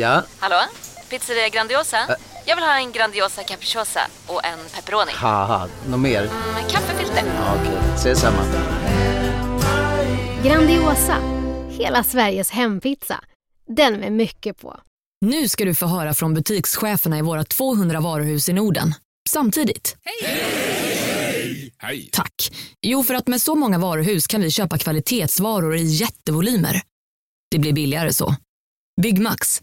Ja, Hallå? Pizzeria Grandiosa? Jag vill ha en Grandiosa capriciosa och en pepperoni. haha, något mer? Med kaffefilter. Ja, Okej, ses samma. Grandiosa, hela Sveriges hempizza. Den med mycket på. Nu ska du få höra från butikscheferna i våra 200 varuhus i Norden. Samtidigt. Hej! Tack. Jo, för att med så många varuhus kan vi köpa kvalitetsvaror i jättevolymer. Det blir billigare så. Byggmax.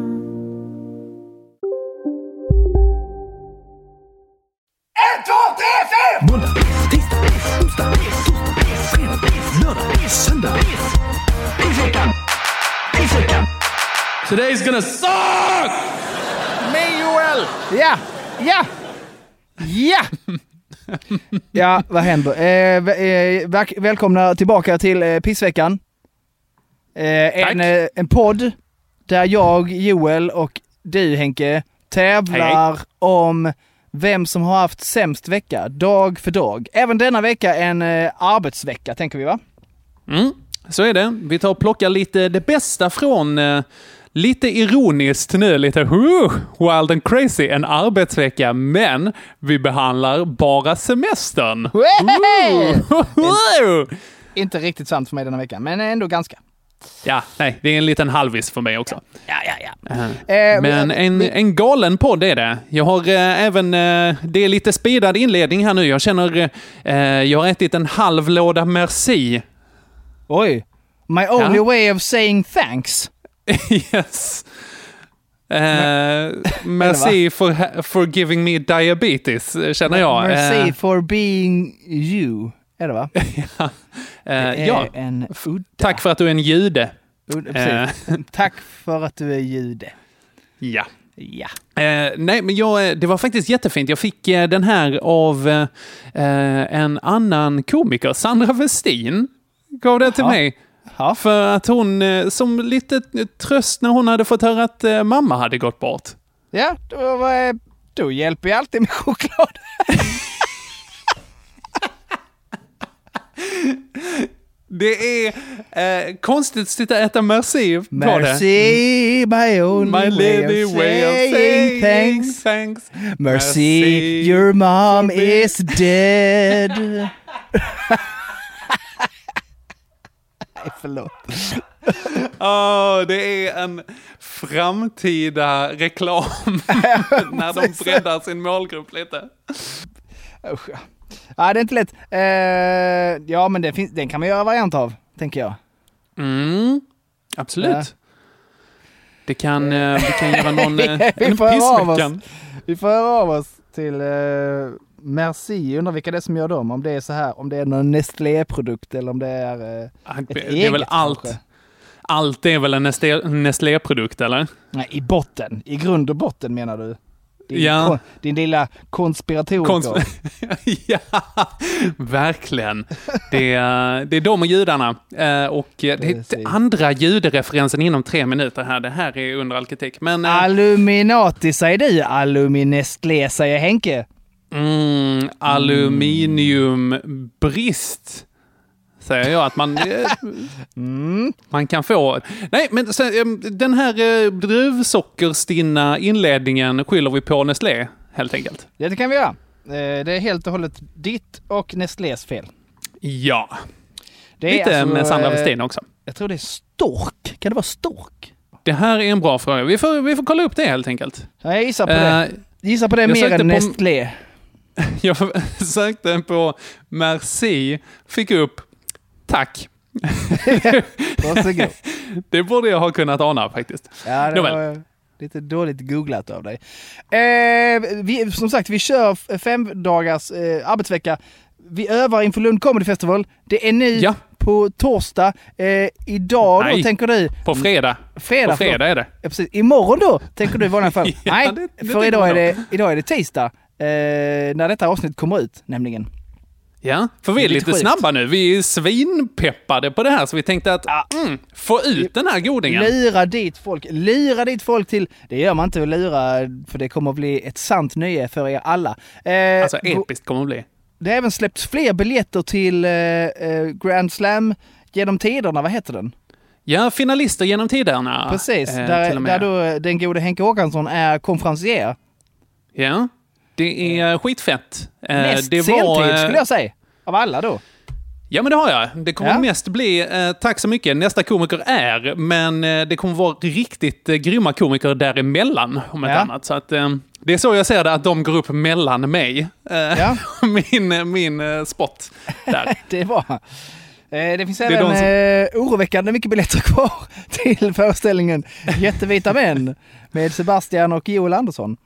Måndag, tisdag, onsdag, fredag, lördag, söndag. Pissveckan! Pissveckan! Today's gonna suck! Med Joel! Ja, ja, ja! Ja, vad händer? Eh, eh, väl- välkomna tillbaka till eh, Pissveckan. Eh, en, Tack. eh, en podd där jag, Joel och du Henke tävlar om vem som har haft sämst vecka, dag för dag. Även denna vecka en eh, arbetsvecka, tänker vi va? Mm, så är det. Vi tar och plockar lite det bästa från, eh, lite ironiskt nu, lite whoo, wild and crazy, en arbetsvecka, men vi behandlar bara semestern. Inte riktigt sant för mig denna vecka, men ändå ganska. Ja, nej, det är en liten halvis för mig också. Ja, ja, ja. Eh, Eh, Men en, en galen podd är det. Jag har eh, även, eh, det är lite speedad inledning här nu. Jag känner, eh, jag har ätit en halv låda Merci. Oj. My only Ja. way of saying thanks. yes. Eh, merci for, for giving me diabetes, eh, känner jag. Merci Eh, for being you. Är det va? eh, Det är ja, en udda. tack för att du är en jude. udda precis. Tack för att du är jude. Ja. Ja. Eh, nej, men jag, eh, det var faktiskt jättefint. Jag fick eh, den här av eh, eh, en annan komiker, Sandra Westin. Gav det till mig. Ja. För att hon, eh, som lite tröst när hon hade fått höra att eh, mamma hade gått bort. Ja, då, då hjälper jag alltid med choklad. Det är eh, konstigt att sitta och äta merci på det. Merci, my only My way, lady of way of saying thanks. thanks. Merci, Merci your mom is dead. Nej, förlåt. Åh, det är en framtida reklam när de breddar sin målgrupp lite. Usch. Ja, det är inte lätt. Eh, ja, men det finns, den kan man göra variant av, tänker jag. Mm, absolut. Ja. Det kan, eh, vi kan göra någon eh, Vi en får höra av oss. pissveckan. Vi får höra av oss till uh, Merci. Undrar vilka det är som gör dem. Om det är så här, om det är någon Nestlé-produkt eller om det är uh, Ah, ett Det är eget väl allt. kanske. Allt är väl en Nestlé- Nestlé-produkt, eller? Nej, i botten. I grund och botten menar du? Din, Ja. din lilla konspiratoriker. Kons- ja, verkligen. Det är, det är de och judarna. Eh, Och det är andra judereferensen inom tre minuter här. Det här är under all kritik. Men eh, Alluminati säger du. Aluminestlé säger Henke. mm, aluminiumbrist säger jag att man, eh, Mm. man kan få. Nej, men eh, den här eh, druvsockerstinna inledningen skyller vi på Nestlé, helt enkelt. Det kan vi göra. Det är helt och hållet ditt och Nestlés fel. Ja, Det är lite alltså, med Sandra Westin också. Jag tror det är stork. Kan det vara stork? Det här är en bra fråga. Vi får, vi får kolla upp det helt enkelt. Ja, Jag gissar på Eh, det. Gissa på det jag mer än på- Nestlé. Jag sökte på Merci, fick upp Tack. Varsågod. Det borde jag ha kunnat ana faktiskt. Ja, det var lite dåligt googlat av dig. Eh, vi, som sagt, vi kör fem dagars eh, arbetsvecka. Vi övar inför Lund Comedy Festival. Det är nu Ja. på torsdag. Eh, idag då, Nej. tänker du? På fredag. Fredag, På fredag är det. Ja, precis. Imorgon då, tänker du i vanliga fall? Ja, Nej, det- det för idag är, det, idag är det tisdag. Eh, när detta avsnitt kommer ut, nämligen. Ja, för vi är är lite lite snabba nu. Vi är svinpeppade på det här, så vi tänkte att mm, få ut den här godingen. Lira dit folk, lira dit folk till, det gör man inte att lira för det kommer att bli ett sant nöje för er alla. Eh, Alltså episkt kommer det bli. det har även släppts fler biljetter till eh, eh, Grand Slam genom tiderna, vad heter den? Ja, finalister genom tiderna. Precis, eh, där, där då den gode Henke Håkansson är konferencier. Ja, det är skitfett. Eh, Mest det sentid eh, skulle jag säga. Av alla då. Ja, men det har jag. Det kommer Ja. mest bli, eh, tack så mycket, nästa komiker är, men eh, det kommer vara riktigt eh, grymma komiker däremellan, om ett Ja. annat. Så att, eh, det är så jag ser det, att de går upp mellan mig. Eh, Ja. min eh, min eh, spot där. Det. Eh, Det finns även de som- eh, oroväckande mycket biljetter kvar till föreställningen Jättevita män med Sebastian och Joel Andersson.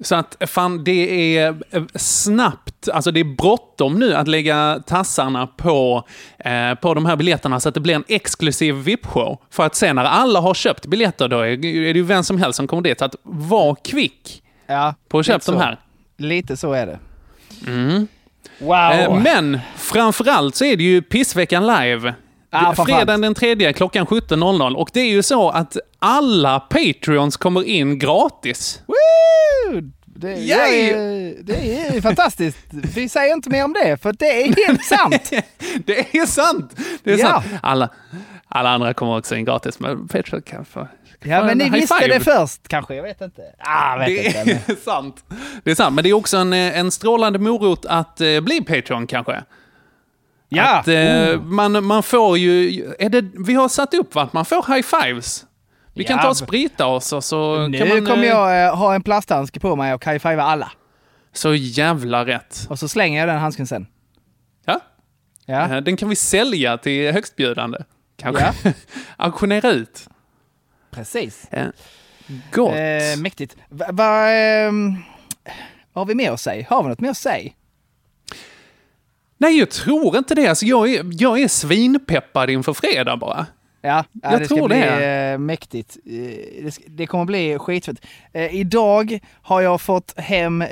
Så att fan, det är eh, snabbt, alltså det är bråttom nu att lägga tassarna på, eh, på de här biljetterna så att det blir en exklusiv VIP-show. För att sen när alla har köpt biljetter, då är, är det ju vem som helst som kommer dit. Så att var kvick Ja, på att köpa de här. Lite så är det. Mm. Wow! Eh, men framförallt så är det ju Pissveckan live. Framförallt. Fredagen den tredje klockan 17.00. Och det är ju så att alla Patreons kommer in gratis. Woo! Det, det, är, det är fantastiskt. Vi säger inte mer om det, för det är helt sant. Det är sant! Det är Ja. sant. Alla, alla andra kommer också in gratis, men Patreon kan få... Ja, men en ni visste five. det först kanske, jag vet inte. Ah, vet Det inte. är sant. Det är sant, men det är också en, eh, en strålande morot att eh, bli Patreon kanske. Ja! Att, eh, man, man får ju... Är det, vi har satt upp va? man får high fives. Vi kan Ja, ta och sprita oss och så nu kan man... kommer eh, jag eh, ha en plasthandske på mig och high-fiva alla. Så jävla rätt. Och så slänger jag den handsken sen. Ja. Ja. Eh, Den kan vi sälja till högstbjudande. Kanske. Auktionera ut. Precis. Ja. Gott. Eh, mäktigt. Va, va, ehm, vad har vi mer att säga? Har vi något mer att säga? Nej, jag tror inte det. Alltså, jag, är, jag är svinpeppad inför fredag bara. Ja, ja Jag det ska tror bli det. eh, mäktigt. Eh, det, ska, kommer bli skitfett. Eh, idag har jag fått hem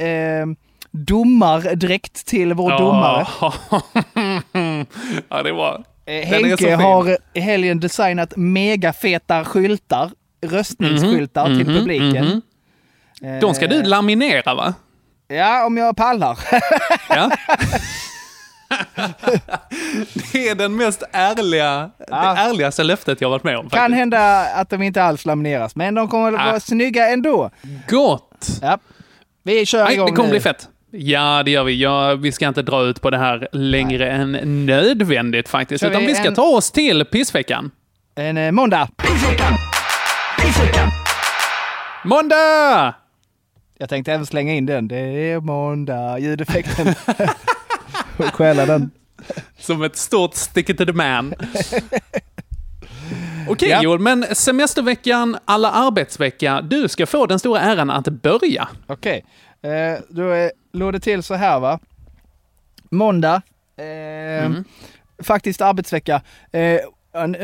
domardräkt till vår domare. ja, det var... Henke har i helgen designat megafeta skyltar, röstningsskyltar till mhm, publiken. mhm. Eh, De ska du laminera, va? Ja, om jag pallar. Ja. Det är den mest ärliga, Ja. det ärligaste löftet jag varit med om. kan Faktiskt. hända att de inte alls lamineras, men de kommer att Ah. vara snygga ändå. Gott! Ja. Vi kör Nej, igång det kommer nu. bli fett. Ja, det gör vi. Ja, vi ska inte dra ut på det här längre än nödvändigt faktiskt. Kör utan vi vi ska en- ta oss till pissveckan. En eh, måndag. Måndag! Jag tänkte även slänga in den. Det är måndag, ljudeffekten. Och stjäla den. Som ett stort stick it to the man. Okej Ja. Joel, men semesterveckan, alla arbetsvecka. Du ska få den stora äran att börja. Okej, eh, då är, låg det till så här va. Måndag, eh, Mm. faktiskt arbetsvecka. Eh,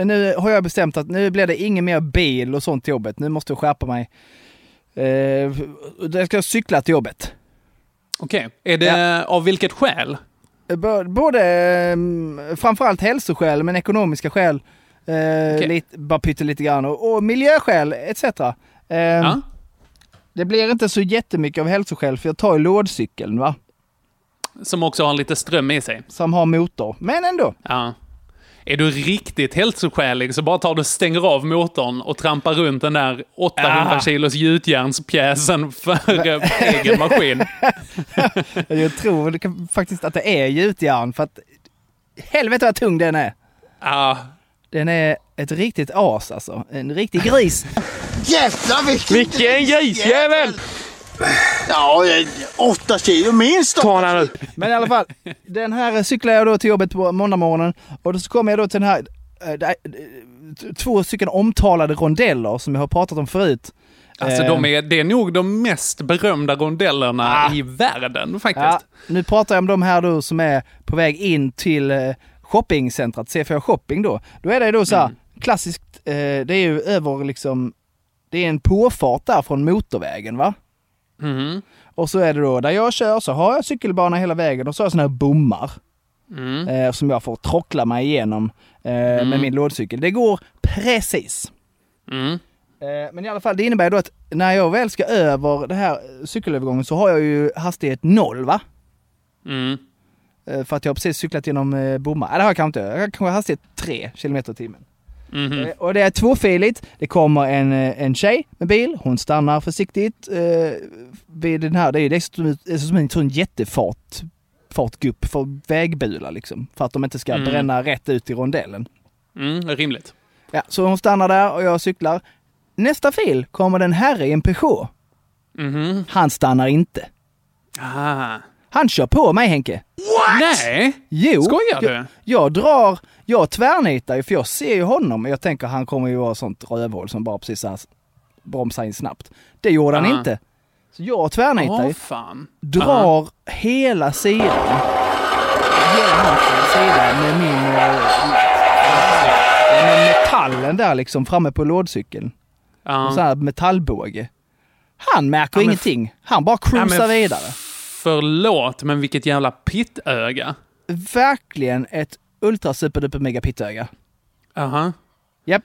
nu har jag bestämt att nu blir det ingen mer bil och sånt till jobbet. Nu måste jag skärpa mig. Eh, jag ska cykla till jobbet. Okej, är det av vilket skäl? Både eh, framförallt hälsoskäl men ekonomiska skäl. Eh, Okej. lite, bara pyttelite grann och, och miljöskäl etc. Eh, Ja? Det blir inte så jättemycket av hälsoskäl för jag tar ju lådcykeln va. Som också har lite ström i sig. Som har motor. Men ändå. Ja. Är du riktigt hälsoskälig så bara tar du stänger av motorn och trampar runt den där 800 Ah. kilos gjutjärnspjäsen för egen maskin. Jag tror faktiskt att det är gjutjärn för att helvete vad tung den är. Ja, Den är ett riktigt as alltså. En riktig gris. Jävlar vilken... Vilken grisjävel! Ja, eh, åtta kilo minst. Ta den nu. Men i alla fall, den här cyklar jag då till jobbet på måndagmorgonen och då så kommer jag då till den här, eh, eh, två stycken omtalade rondeller som jag har pratat om förut. alltså Eh, de är, det är nog de mest berömda rondellerna Ah. i världen faktiskt. Ja, nu pratar jag om de här då som är på väg in till eh, shoppingcentret, C4 Shopping då. Då är det då så här, klassiskt, eh, det är ju över liksom, det är en påfart där från motorvägen va? Mhm. Och så är det då, där jag kör så har jag cykelbana hela vägen och så har jag såna här bommar. Mm. eh, som jag får trockla mig igenom eh, med min lådcykel. Det går precis. Mm. Eh, Men i alla fall, det innebär då att när jag väl ska över det här cykelövergången så har jag ju hastighet noll va? Mm. Eh, För att jag har precis cyklat genom eh, bommar. Nej det har jag kanske inte. Jag har kanske hastighet 3 km i timmen. Mhm. Eh, Och det är tvåfiligt. Det kommer en, eh, en tjej med bil. Hon stannar försiktigt eh, vid den här. Det är det är som en sån jättefart fartgupp för vägbular liksom. För att de inte ska Mm. bränna rätt ut i rondellen. Mm, rimligt. Ja, så hon stannar där och jag cyklar. Nästa fil kommer det en herre i en Peugeot. Mhm. Han stannar inte. Ah. Han kör på mig Henke. Nej! Jo. Skojar jag, du? jag drar, jag tvärnitar ju för jag ser ju honom och jag tänker han kommer ju vara sånt rövhål som bara precis så här bromsar in snabbt. Det gjorde han Ah. inte. Så jag tvärnitar ju, fan. drar hela sidan. Hela hans sida med min... eh, Med metallen där liksom framme på lådcykeln. Ja. En sån här metallbåge. Han märker Ja, ingenting. Han bara Ja, cruisar vidare. Förlåt, men vilket jävla pittöga. Verkligen ett ultra super duper mega pittöga. Aha. Japp.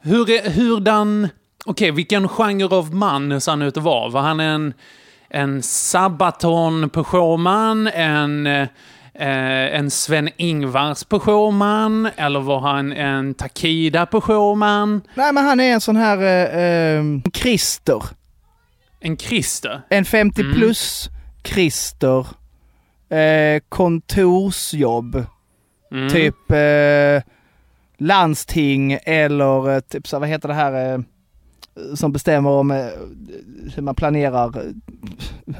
Hur, är- hurdan... Okej, vilken genre av man ser han ut att vara? Var han en, en Sabaton Peugeot-man? En, eh, en Sven-Ingvars Peugeot-man? Eller var han en Takida Peugeot-man? Nej men han är en sån här eh, eh, Christer. En Christer? En 50 Mm. Christer. Eh, kontorsjobb. Mm. Typ eh, landsting eller eh, typ så, vad heter det här eh, som bestämmer om eh, hur man planerar eh,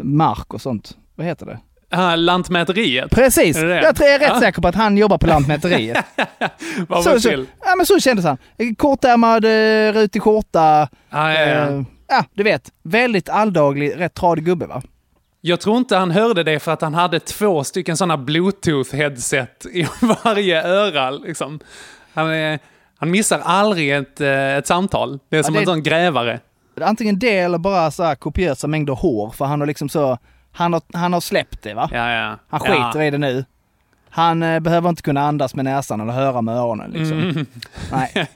mark och sånt. Vad heter det? Ah, Lantmäteriet? Precis! Är det det? Jag är rätt Ja. säker på att han jobbar på Lantmäteriet. Vad så, så, ja men så kändes han. Kortärmad, rutig skjorta. Ah, ja, ja. Eh, ja, du vet. Väldigt alldaglig, rätt tradig gubbe va? Jag tror inte han hörde det för att han hade två stycken sådana bluetooth-headset i varje öra. Liksom. Han, är, han missar aldrig ett, eh, ett samtal. Det är som det- en sån grävare. Antingen det eller bara så här kopiösa mängder hår för han har liksom så, han har, han har släppt det va? Ja, ja. Han ja. skiter i det nu. Han eh, behöver inte kunna andas med näsan eller höra med öronen liksom. Mm. Nej.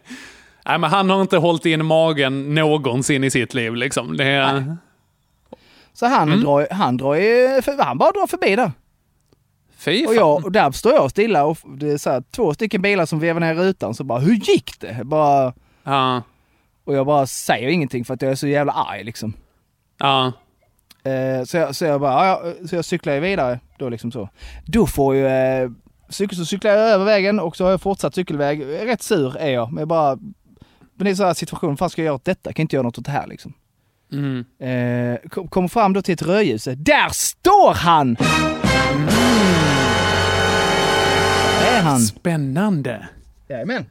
Nej, men han har inte hållit in magen någonsin i sitt liv. Liksom. Det är, Nej. Så han Mm. drar, han drar ju, han bara drar förbi där. Fy Och, fan. jag, och där står jag stilla och det är så här, två stycken bilar som vevar ner rutan så bara, hur gick det? Bara, Ja, och jag bara säger ingenting för att jag är så jävla arg liksom. ja. Eh, så, jag, så jag bara, ja, så jag cyklar ju vidare då liksom så. Då får ju, eh, cykel, så cyklar jag över vägen och så har jag fortsatt cykelväg. Rätt sur är jag, men jag bara, men det är så här situation, vad fan ska jag göra åt detta? Jag kan inte göra något åt det här liksom. Mm. Eh, kom, kommer fram då till ett rödljus. Där står han! Där är han. Spännande. Jajamän.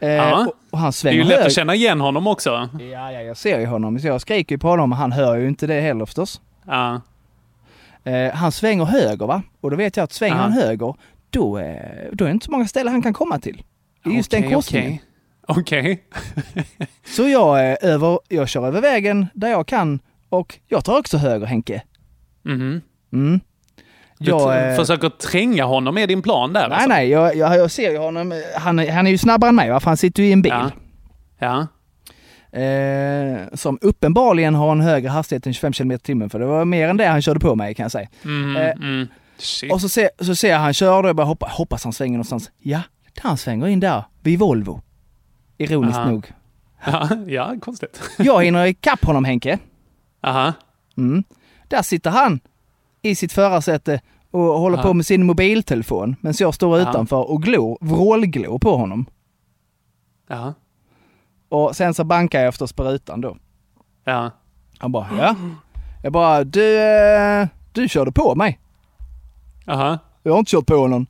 Eh, Ja. och, och han Det är svänger ju lätt höger. att känna igen honom också. Ja, ja, jag ser ju honom. Så jag skriker ju på honom och han hör ju inte det heller förstås. Ja. Eh, han svänger höger va? Och då vet jag att svänger Ja. han höger, då, eh, då är det inte så många ställen han kan komma till. Det är just den Okej, korsningen. Okej. Så jag, eh, över, jag kör över vägen där jag kan och jag tar också höger Henke. Mhm. Mm. Du Jag, eh, försöker tränga honom med din plan där nej, alltså. nej, jag, jag, jag ser ju honom. eh, Han, är- han är ju snabbare än mig va? För han sitter ju i en bil. Ja. Ja. Eh, som uppenbarligen har en högre hastighet än 25 km i timmen. För det var mer än det han körde på mig kan jag säga. Mm, Eh, mm. Och så ser, så ser jag han kör och jag bara hoppas, hoppas han svänger någonstans. Ja, han svänger in där, vid Volvo. Ironiskt Aha. nog. Ja, ja, konstigt. Jag hinner ikapp honom Henke. Aha. Mm. Där sitter han i sitt förarsäte och håller Ja. på med sin mobiltelefon. Medan jag står Ja. utanför och glor, vrålglor på honom. Ja. Och sen så bankar jag efter på rutan då. Ja. Han bara, ja. Jag bara, du, eh, du körde på mig. Aha. Jag har inte kört på någon.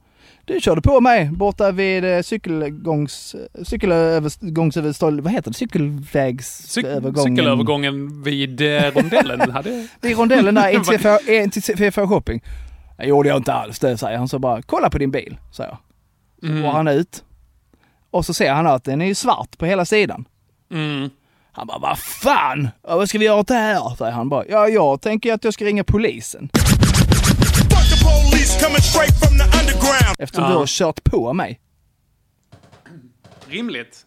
Du körde på mig borta vid eh, cykelgångs... Cykelövergångsöverstånd... Vad heter det? Cykelvägsövergången. Cykelövergången vid eh, rondellen hade... Vid rondellen där, in till CFH shopping. Det gjorde jag inte alls det, säger han. Så bara, kolla på din bil, säger jag. Så Mm. går han ut. Och så ser han att den är svart på hela sidan. Mm. Han bara, vad fan! Vad ska vi göra åt det här? Säger han bara. Ja, jag tänker att jag ska ringa polisen. Eftersom Ja. du har kört på mig. Rimligt.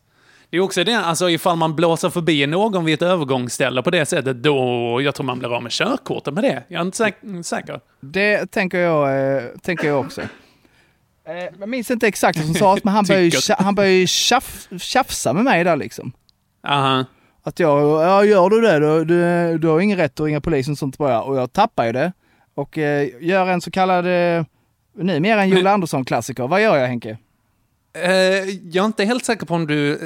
Det är också det, alltså ifall man blåser förbi någon vid ett övergångsställe på det sättet, då, jag tror man blir av med körkortet med det. Jag är inte säk- säker. Det tänker jag, eh, tänker jag också. Eh, jag minns inte exakt vad som sades, men han började ju, han började ju tjaf, tjafsa med mig där liksom. Aha. Att jag, ja gör du det, du, du, du har ingen rätt att ringa polisen och sånt bara. Och jag tappar ju det. Och eh, gör en så kallad, eh, numera en Joel Andersson-klassiker. Vad gör jag Henke? Eh, jag är inte helt säker på om du... eh,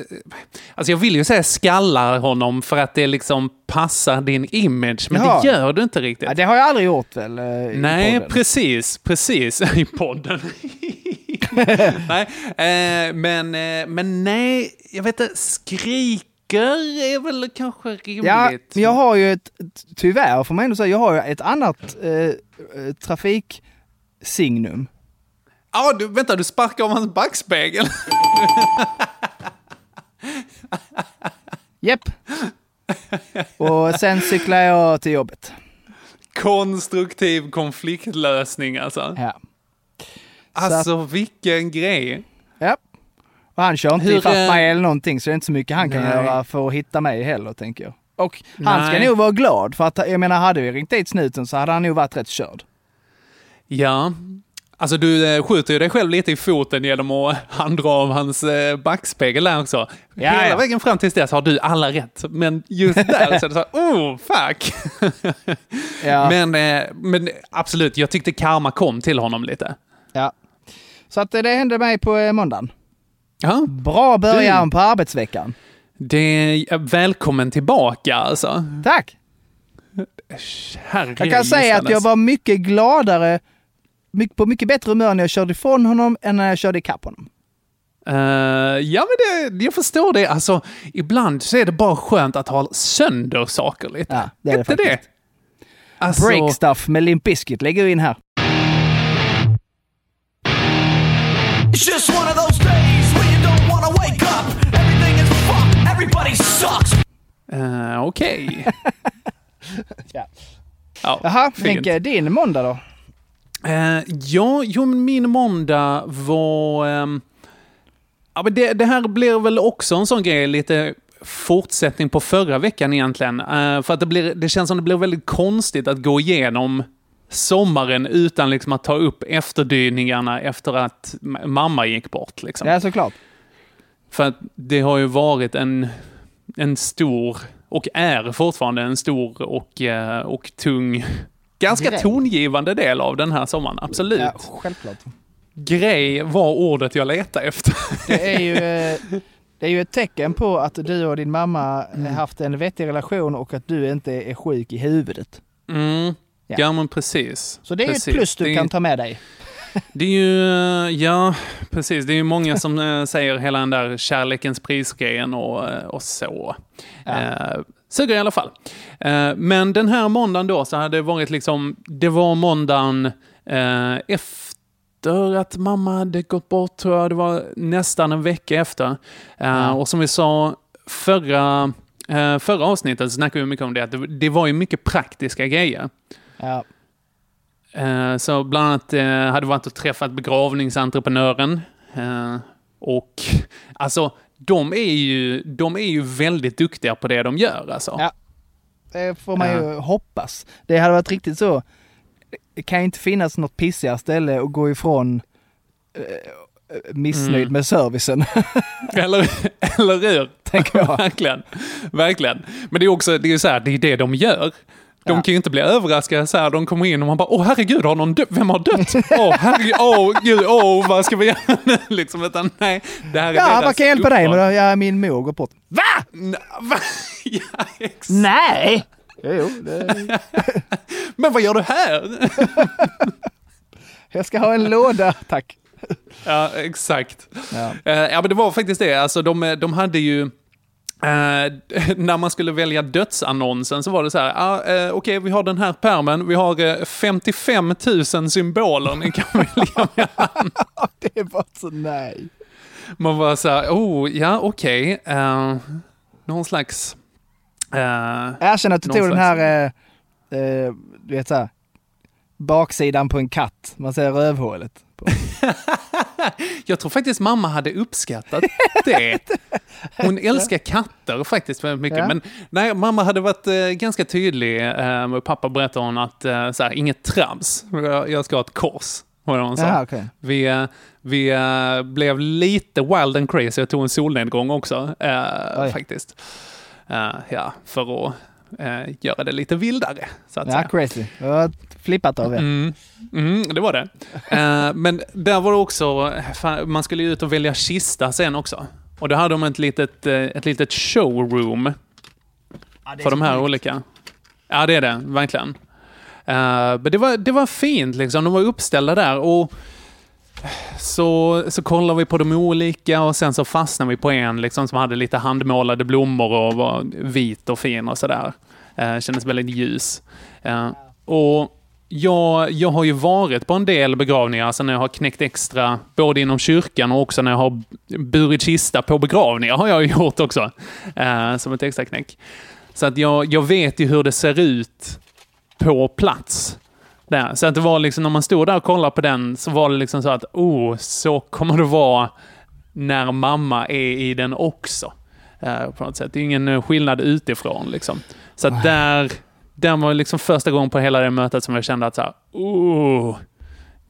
Alltså jag vill ju säga skallar honom för att det liksom passar din image, men Jaha. det gör du inte riktigt. Ja, det har jag aldrig gjort väl? eh, Nej, podden. precis, precis. I podden. nej, eh, men, eh, men nej, jag vet inte, skriker är väl kanske rimligt. Ja, men jag har ju ett, tyvärr får man ändå säga, jag har ju ett annat eh, eh, trafiksignum. Ja, du, vänta, du sparkar av hans backspegel. Japp. Och sen cyklar jag till jobbet. Konstruktiv konfliktlösning alltså. Ja. Alltså vilken grej. Ja. Och han kör inte Hur, ifatt eh, mig eller någonting, så det är inte så mycket han kan Nej. göra för att hitta mig heller, tänker jag. Och han ska Nej. nog vara glad, för att jag menar, hade vi ringt dit snuten så hade han nog varit rätt körd. Ja. Alltså du eh, skjuter ju dig själv lite i foten genom att handra av hans eh, backspegel där också. Ja, Hela ja. vägen fram tills dess har du alla rätt. Men just där så är det så här, oh fuck. Ja. Men, eh, men absolut, jag tyckte karma kom till honom lite. Ja. Så att det hände mig på måndagen. Ja, Bra början på arbetsveckan. det är välkommen tillbaka alltså. Tack! Herre Jag kan säga att jag var mycket gladare, på mycket bättre humör när jag körde ifrån honom än när jag körde ikapp honom. Eh, ja, men det, jag förstår det. Alltså, ibland så är det bara skönt att ha sönder saker lite. Ja, det är det inte det? faktiskt. Alltså, Break stuff med Limp Bizkit lägger vi in här. It's just one of those everybody sucks. eh, Okej. Ja. Ja, Jaha. Henke, din måndag då? Eh, ja, jo, min måndag var... ehm, ja, men det, det här blir väl också en sån grej, lite fortsättning på förra veckan egentligen. Eh, för att det, blir, det känns som det blir väldigt konstigt att gå igenom sommaren utan liksom att ta upp efterdyningarna efter att mamma gick bort. Liksom. Ja, såklart. För att det har ju varit en, en stor, och är fortfarande en stor och, eh, och tung, ganska Grej. tongivande del av den här sommaren. Absolut. Ja, självklart. Grej var ordet jag letade efter. Det är ju, eh, det är ju ett tecken på att du och din mamma Mm. har haft en vettig relation och att du inte är sjuk i huvudet. Mm. Ja. Ja. men precis. Så det är precis. ett plus du kan ta med dig. Det är ju, eh, ja, precis. Det är ju många som eh, säger hela den där kärlekens prisgrejen och, eh, och så. Ja. Eh, Suger i alla fall. Eh, men den här måndagen då så hade det varit liksom, det var måndagen eh, efter att mamma hade gått bort tror jag. Det var nästan en vecka efter. Ja. Och som vi sa förra, förra avsnittet så snackade vi mycket om det, att det, det var ju mycket praktiska grejer. Ja. Eh, Så bland annat eh, hade varit och träffat begravningsentreprenören. Eh, Och alltså, de är, ju, de är ju väldigt duktiga på det de gör alltså. Ja. Det får man ju hoppas. Det hade varit riktigt så. Det kan ju inte finnas något pissigare ställe att gå ifrån missnöjd Mm. med servicen. Eller, eller hur? Tänker jag. Verkligen. Verkligen. Men det är också det är så här, det är det de gör. De Ja. kan ju inte bli överraskade så här, de kommer in och man bara åh herregud, har någon dött? Vem har dött? Åh herregud, åh gud, åh vad ska vi göra nu? Liksom, utan nej, det här är Ja, vad kan jag hjälpa dig med då? Ja, min mor går bort. Va? Nej, va? Ja, exakt. Nej! Jo, jo, det... Men vad gör du här? Jag ska ha en låda, tack. Ja, exakt. Ja. Eh, ja, men det var faktiskt det. Alltså, de, de hade ju... eh, när man skulle välja dödsannonsen så var det så här, ah, eh, okej vi har den här permen, vi har eh, 55 000 symboler ni kan välja mellan. Det bara så nej. Man var så här, oh, ja okej. eh, någon slags... eh, Erkänn att du tog den slags- här, eh, eh, du vet såhär, baksidan på en katt. Man ser rövhålet. Jag tror faktiskt mamma hade uppskattat det. Hon älskar katter faktiskt väldigt mycket. Ja. Men nej, mamma hade varit eh, ganska tydlig. Eh, pappa berättade hon att eh, så här, inget trams. Jag, jag ska ha ett kors. Var det hon sa. Jaha, okej. Vi, eh, vi eh, blev lite wild and crazy. Jag tog en solnedgång också, Oj. faktiskt. Eh, ja, för att göra det lite vildare, så att Ja, säga. crazy. Det var flippat av er. Mm, mm, det var det. Eh, men där var det också, man skulle ju ut och välja kista sen också. Och då hade de ett litet, eh, ett litet showroom för de här olika. Ja, det är det, verkligen. Eh, men det var, det var fint, liksom. De var uppställda där. och så, så kollade vi på de olika och sen så fastnade vi på en liksom, som hade lite handmålade blommor och var vit och fin och sådär. Eh, kändes väldigt ljus. Eh, och jag, jag har ju varit på en del begravningar sen när jag har knäckt extra, både inom kyrkan och också när jag har burit kista på begravningar har jag gjort också. Eh, som ett extra knäck. Så att jag, jag vet ju hur det ser ut på plats. Där. Så att det var liksom, när man stod där och kollade på den så var det liksom så att, oh, så kommer det vara när mamma är i den också. Eh, på något sätt. Det är ingen eh, skillnad utifrån liksom. Så att där, där var liksom första gången på hela det mötet som jag kände att så här, oh,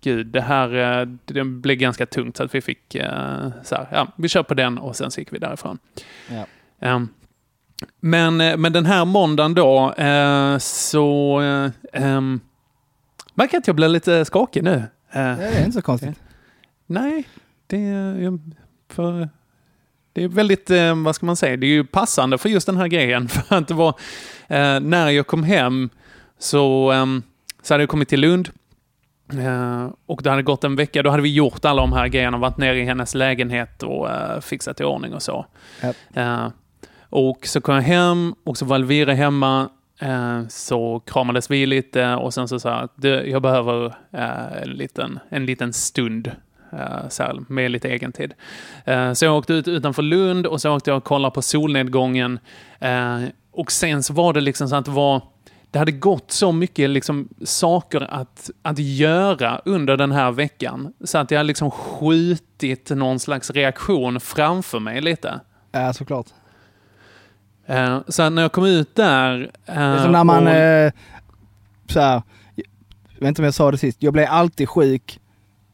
gud, det här eh, det blev ganska tungt så att vi fick eh, så här, ja, vi kör på den och sen så gick vi därifrån. Ja. Ehm, men, eh, men den här måndagen då, eh, så ehm, märker jag att jag blir lite skakig nu. Eh, Det är inte så konstigt. Nej, det är, för, det är väldigt, vad ska man säga, det är ju passande för just den här grejen. För att det var, eh, när jag kom hem så, ehm, så hade jag kommit till Lund. Eh, och det hade gått en vecka, då hade vi gjort alla de här grejerna, varit nere i hennes lägenhet och eh, fixat i ordning och så. Japp. Eh, och så kom jag hem och så var Elvira hemma. Eh, så kramades vi lite och sen så sa jag att "Du, jag behöver eh, en, liten, en liten stund eh, så här, med lite egen tid. Eh, så jag åkte ut utanför Lund och så åkte jag och kollade på solnedgången. Eh, och sen så var det liksom så att det var det hade gått så mycket liksom, saker att, att göra under den här veckan. Så att jag liksom skjutit någon slags reaktion framför mig lite. Ja, såklart. Eh, så när jag kom ut där... eh, Det är som när man, och- eh, så här, jag vet inte om jag sa det sist, jag blir alltid sjuk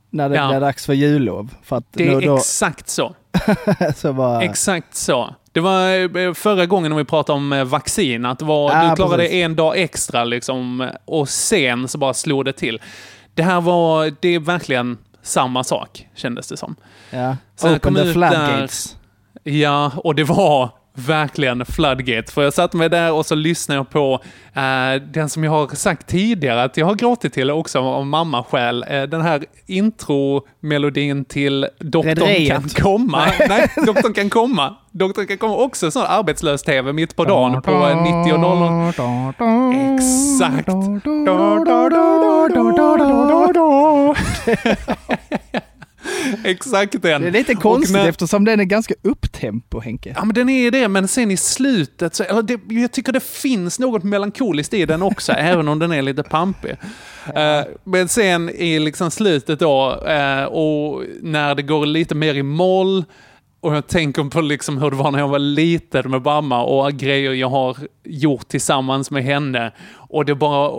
när det Ja. blir dags för jullov. För att det är då, då, exakt så. så bara, Exakt så. Det var eh, förra gången när vi pratade om eh, vaccin, att var, Ja, du klarade precis. en dag extra liksom, och sen så bara slog det till. Det här var, det är verkligen samma sak, kändes det som. ja. Jag Open the floodgates. Ja, och det var verkligen floodgate. För jag satt mig där och så lyssnade jag på eh, den som jag har sagt tidigare att jag har gråtit till också av mamma själv. Eh, den här intromelodin till Doktorn kan komma. Nej, Doktorn kan komma. Doktorn kan komma också sån arbetslös-tv mitt på dagen på eh, 90 och 00. Exakt. Exakt den. Det är lite konstigt när- eftersom den är ganska upptempo Henke. Ja, men den är det, men sen i slutet så, eller det, jag tycker det finns något melankoliskt i den också, även om den är lite pampig. Eh, men sen i liksom slutet då, eh, och när det går lite mer i moll, och jag tänker på liksom hur det var när jag var liten med mamma och grejer jag har gjort tillsammans med henne. Och det bara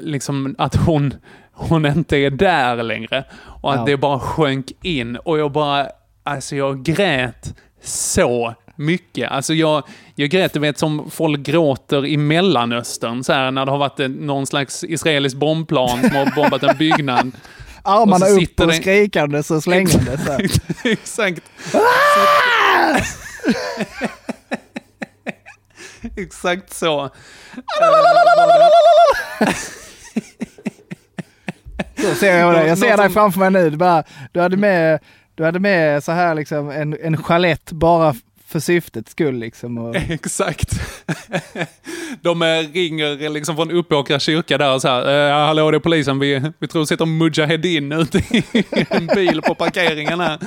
liksom att hon, hon inte är där längre. Och att Ja. det bara sjönk in. Och jag bara, alltså jag grät så mycket. Alltså jag, jag grät, du vet som folk gråter i Mellanöstern, så här, när det har varit någon slags israelisk bombplan som har bombat en byggnad. Armarna Och upp och skrikandes och slängandes. Exakt. Exakt så. Ser jag dig. Jag ser dig framför mig nu. Du, bara, du, hade med, du hade med så här liksom en, en chalett bara för syftets skull liksom. Och, Exakt. De eh, ringer liksom från Uppåkra kyrka där och så här. Eh, hallå, det är polisen. Vi, vi tror sitter Mujahedin ute i en bil på parkeringen här.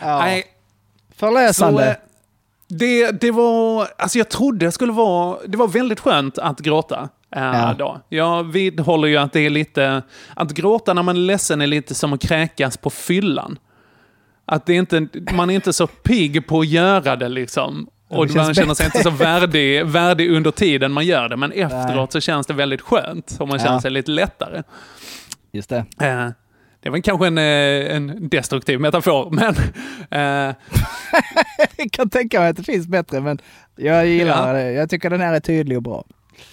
ja. Nej, Förlösande. Så, eh, det, det var, alltså jag trodde det skulle vara, det var väldigt skönt att gråta. Eh, Ja. Då. Jag vidhåller ju att det är lite... Att gråta när man är ledsen är lite som att kräkas på fyllan. Att det är inte, man är inte så pigg på att göra det liksom. Och det man känner sig inte så värdig, värdig under tiden man gör det. Men efteråt så känns det väldigt skönt. Och man känner Ja. sig lite lättare. Just det. Eh, det var kanske en, eh, en destruktiv metafor, men... Eh, Jag kan tänka mig att det finns bättre, men jag gillar Ja. det. Jag tycker den här är tydlig och bra.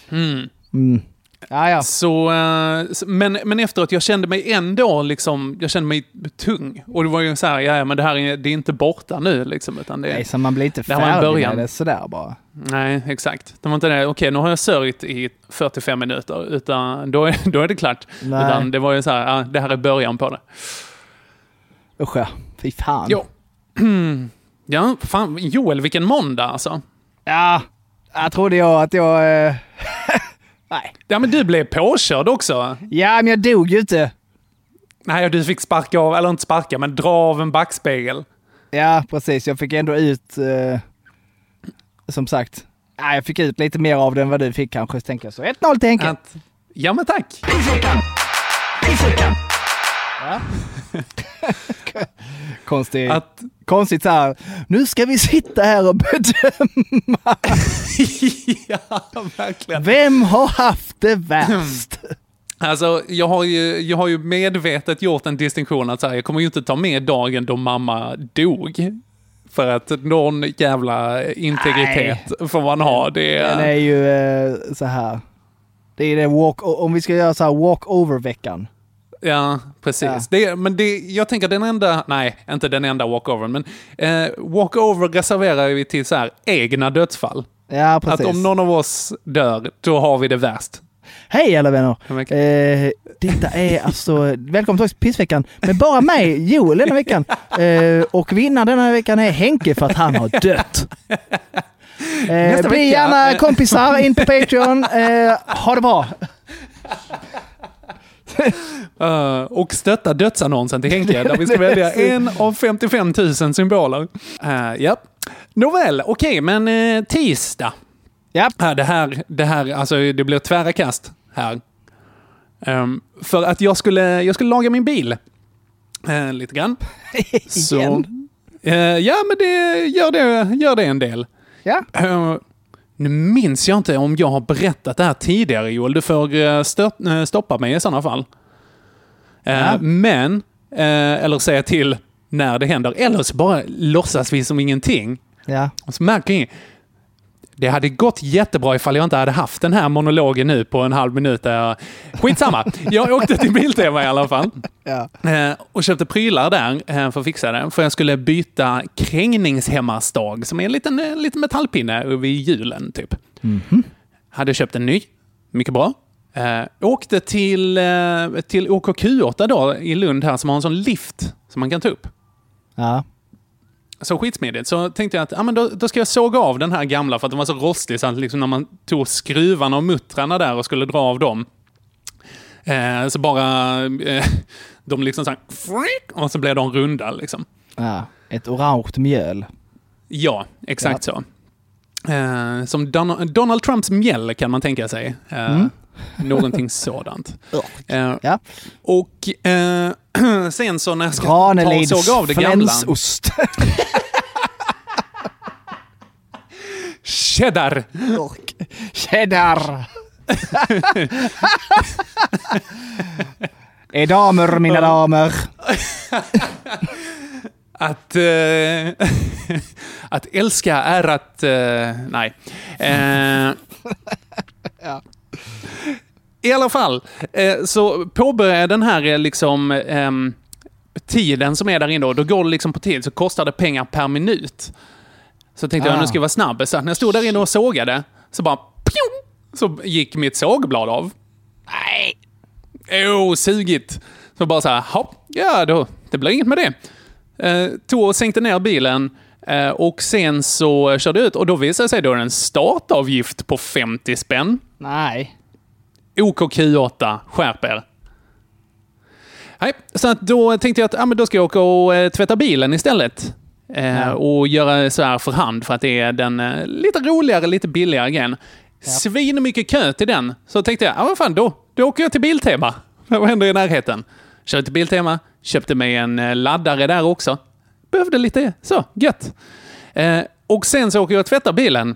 mm. Mm. Ja, ja. Så, eh, men, men efteråt, jag kände mig ändå liksom, jag kände mig tung. Och det var ju så här, ja, men det här är, det är inte borta nu liksom, utan det, Nej, så man blir inte färdig med det sådär bara. Nej, exakt. Det var inte det, okej, nu har jag sörjt i 45 minuter, utan då är, då är det klart. Nej. Utan det var ju så här, ja, det här är början på det. Usch ja. Fy fan. Jo. Ja, fan, Joel, vilken måndag alltså. Ja, jag trodde jag att jag... Nej. Ja, men du blev påkörd också. Ja, men jag dog ju inte. Nej, du fick sparka av, eller inte sparka, men dra av en backspegel. Ja, precis. Jag fick ändå ut... Eh... Som sagt. Ja, jag fick ut lite mer av den än vad du fick kanske, tänker jag. Så 1-0 till Henke. Ja, men tack. Konstigt. Att, Konstigt så här. Nu ska vi sitta här och bedöma. ja, verkligen. Vem har haft det värst? Alltså, jag har, ju, jag har ju medvetet gjort en distinktion att så här, jag kommer ju inte ta med dagen då mamma dog. För att någon jävla integritet får man ha. Det Den är, ju eh, så här. Det är det walk, om vi ska göra så här walk-over-veckan. Ja, precis. Ja. Det, men det, jag tänker den enda, nej, inte den enda walkover, men eh, walkover reserverar vi till så här egna dödsfall. Ja, precis. Att om någon av oss dör, då har vi det värst. Hej alla vänner! Eh, detta är alltså, välkommen till Pissveckan med bara mig, Joel, denna veckan. Eh, och vinnaren denna veckan är Henke för att han har dött. Eh, bli gärna kompisar in på Patreon. Eh, ha det bra! Uh, och stötta dödsannonsen till Henke, där vi ska välja en av 55 000 symboler. Uh, ja. Nåväl, okej, men uh, tisdag. Ja. Uh, det här, det här, alltså det blir tvära kast här. Ehm, för att jag skulle, jag skulle laga min bil. Uh, lite grann. Så, Igen? eh, ja, men det gör, det gör det en del. Ja. Nu minns jag inte om jag har berättat det här tidigare, Joel. Du får eh, stört, eh, stoppa mig i sådana fall. Eh, Ja. Men, eller säga till när det händer, eller så bara låtsas vi som ingenting. Ja. Och så märker ni, det hade gått jättebra ifall jag inte hade haft den här monologen nu på en halv minut. Där jag... Skitsamma, jag åkte till Biltema i alla fall. Ja. Eh, och köpte prylar där eh, för att fixa det. För jag skulle byta krängningshemmasdag, som är en liten, eh, liten metallpinne vid hjulen typ. Hade köpt en ny, mycket bra. Eh, åkte till, till OKQ8 då i Lund här som har en sån lift som man kan ta upp. Ja. Så skitsmidigt. Så tänkte jag att ja, men då, då ska jag såga av den här gamla för att den var så rostig så att liksom när man tog skruvarna och muttrarna där och skulle dra av dem. Eh, så bara... Eh, de liksom så här, och så blev de runda liksom. ja. Ett orange mjöl. Ja, exakt så. Eh, som Don Donald Trumps mjäll kan man tänka sig. Eh, Någonting sådant. Eh, Ja. och eh, sen så när jag ska ta och Ranelids såga av det gamla... Cheddar! Cheddar! är damer, mina damer. Att, eh, att älska är att... eh, nej. Eh, I alla fall, eh, så påbörjar jag den här eh, liksom, ehm, tiden som är där inne. Och då går det liksom på tid, så kostar det pengar per minut. Så tänkte jag, Ah. nu ska jag vara snabb. Så när jag stod där inne och sågade, så bara... Pjong, så gick mitt sågblad av. Nej! Jo, sugigt. Så bara så här, hopp, ja då, det blir inget med det. Eh, tog och sänkte ner bilen eh, och sen så körde jag ut och då visade det sig då en startavgift på 50 spänn. Nej. OKQ8, skärp er. Nej, så att då tänkte jag att ah, men då ska jag åka och eh, tvätta bilen istället. Eh, Ja. Och göra så här för hand för att det är den eh, lite roligare, lite billigare grejen. Svin mycket kö till den. Så tänkte jag, ja vad fan då, då åker jag till Biltema. Vad händer i närheten? Kör till Biltema, köpte mig en eh, laddare där också. Behövde lite, så, gött. Eh, och sen så åker jag och tvättar bilen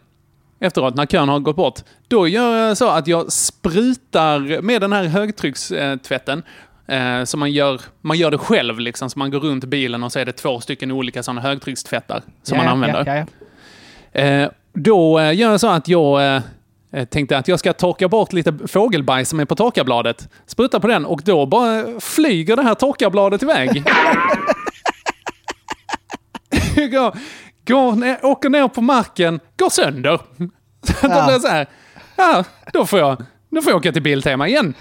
efteråt när kön har gått bort. Då gör jag så att jag sprutar med den här högtryckstvätten. Eh, så man gör, man gör det själv liksom, så man går runt bilen och så är det två stycken olika sådana högtryckstvättar som Ja, man använder. ja, ja. Eh, då eh, gör jag så att jag eh, tänkte att jag ska torka bort lite fågelbajs som är på torkarbladet. Spruta på den och då bara flyger det här torkarbladet iväg. går ner, åker ner på marken, går sönder. Så att Ja. det blir så här, ja, då får jag, då får jag åka till Biltema igen.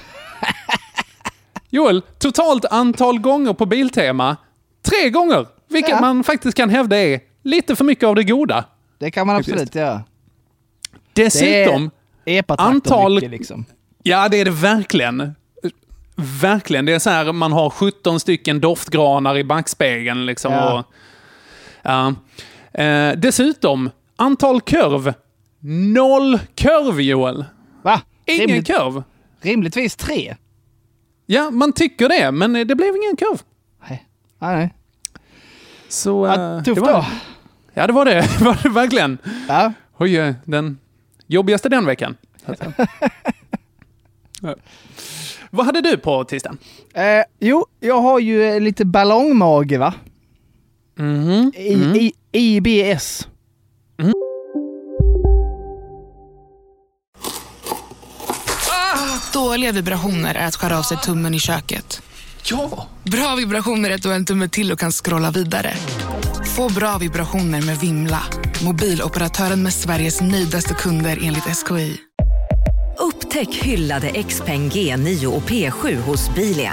Joel, totalt antal gånger på Biltema, tre gånger. Vilket Ja. man faktiskt kan hävda är lite för mycket av det goda. Det kan man absolut göra. Dessutom, Epatraktor Antal- mycket liksom. ja det är det verkligen. Verkligen. Det är så här, man har 17 stycken doftgranar i backspegeln. Liksom, Ja. och, ja. Eh, dessutom, antal kurv. Noll kurv, Joel. Va? Ingen Rimligt, kurv. rimligtvis tre? Ja, man tycker det, men det blev ingen kurv. Nej. Nej, nej. Så, Ja, eh, tufft var, då. Ja, det var det. Det var det verkligen. Ja. Oj, eh, den jobbigaste den veckan. så att säga. Ja. Vad hade du på tisdagen? Eh, jo, jag har ju eh, lite ballongmage va? Mhm. I, Mm. i, IBS. Dåliga vibrationer är att skära av sig tummen i köket. Ja! Bra vibrationer är att du har en tumme till och kan scrolla vidare. Få bra vibrationer med Vimla. Mobiloperatören med Sveriges nöjdaste kunder enligt SKI. Upptäck hyllade XPeng G9 och P7 hos Bilia.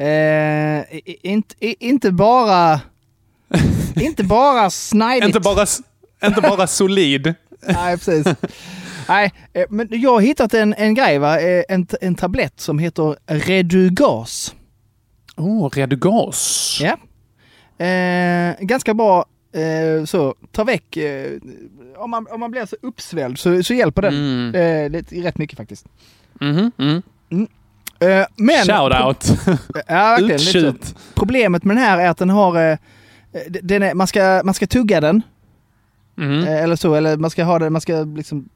Eh, inte, inte bara... inte bara snajdigt. Inte bara, inte bara solid. Nej, precis. Nej, eh, men jag har hittat en, en grej, va? Eh, En, en tablett som heter Redugas. Oh, Redugas. Ja. Eh, ganska bra eh, så, ta väck, eh, om, man, om man blir så uppsvälld så, så hjälper den Mm. lite, rätt mycket faktiskt. Mhm, mm. Eh, men, Shout out. Ja, verkligen. Problemet med den här är att den har, eh, den är, man, ska, man ska tugga den. Mm. Eh, Eller så, eller man ska ha den, man ska liksom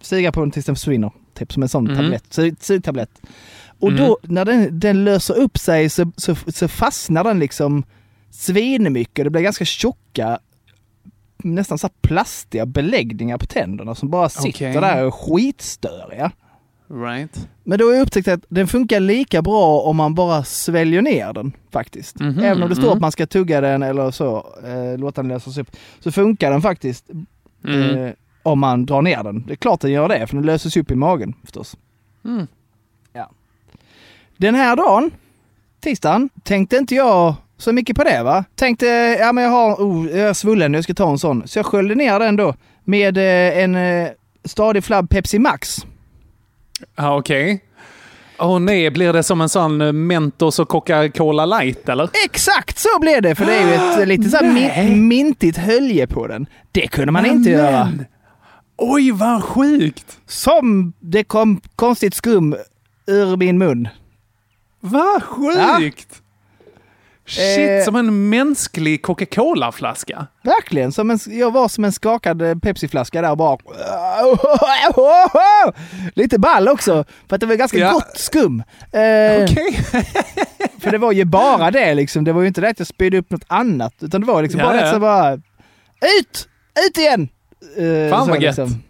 stiga på den tills den försvinner. Typ som en sån Mhm. tablett, sugtablett. Och Mhm. då när den, den löser upp sig så, så, så fastnar den liksom svinmycket. Det blir ganska tjocka, nästan så plastiga beläggningar på tänderna som bara sitter Okej. där och är skitstöriga. Right. Men då har jag upptäckt att den funkar lika bra om man bara sväljer ner den faktiskt. Mhm, Även om det står mm. att man ska tugga den eller så, eh, låta den lösas upp, så funkar den faktiskt Mm. eh, om man drar ner den. Det är klart den gör det, för den löses upp i magen förstås. Mm. Ja. Den här dagen, tisdagen, tänkte inte jag så mycket på det va. Tänkte, ja men jag har, oh, jag är svullen, jag ska ta en sån. Så jag sköljde ner den då med eh, en eh, stadig flabb Pepsi Max. Ja, okej. Åh nej, blir det som en sån eh, Mentos och Coca-Cola light eller? Exakt så blev det, för det är ju ett eh, lite så min, mintigt hölje på den. Det kunde man inte Nämen. göra. Oj, vad sjukt! Som det kom konstigt skum ur min mun. Vad sjukt! Shit, Eh. som en mänsklig Coca-Cola-flaska. Verkligen, som en, jag var som en skakad eh, Pepsi-flaska där och bara... Lite ball också, för att det var ganska Ja. gott skum. Eh, Okej. För det var ju bara det liksom, det var ju inte det att jag spydde upp något annat, utan det var liksom Ja, bara ja. rätt så bara... Ut! Ut igen! Eh, Fan så vad gött. liksom.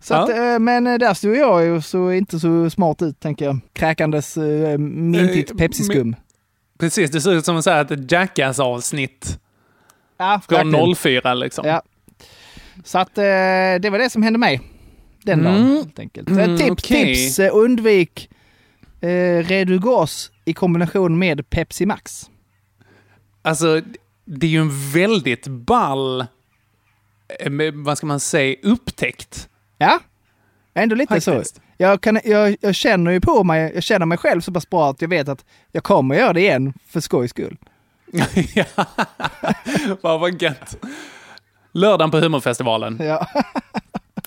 Så att, eh, men där stod jag ju så inte så smart ut, tänker jag. Kräkandes eh, mintigt Eh, Pepsi-skum. Precis, det ser ut som så här ett Jackass-avsnitt. Ja, Från verkligen. 04 liksom. Ja. Så att eh, det var det som hände mig den Mm. dagen helt enkelt. Mm, Eh, tips, okej. tips, eh, undvik eh, Redugas i kombination med Pepsi Max. Alltså, det är ju en väldigt ball, eh, med- vad ska man säga, upptäckt. Ja, ändå lite Faktiskt. så. Jag, kan, jag, jag känner ju på mig, jag känner mig själv så pass bra att jag vet att jag kommer göra det igen för skojs skull. Vad vad gött. Lördagen på humorfestivalen. Ja.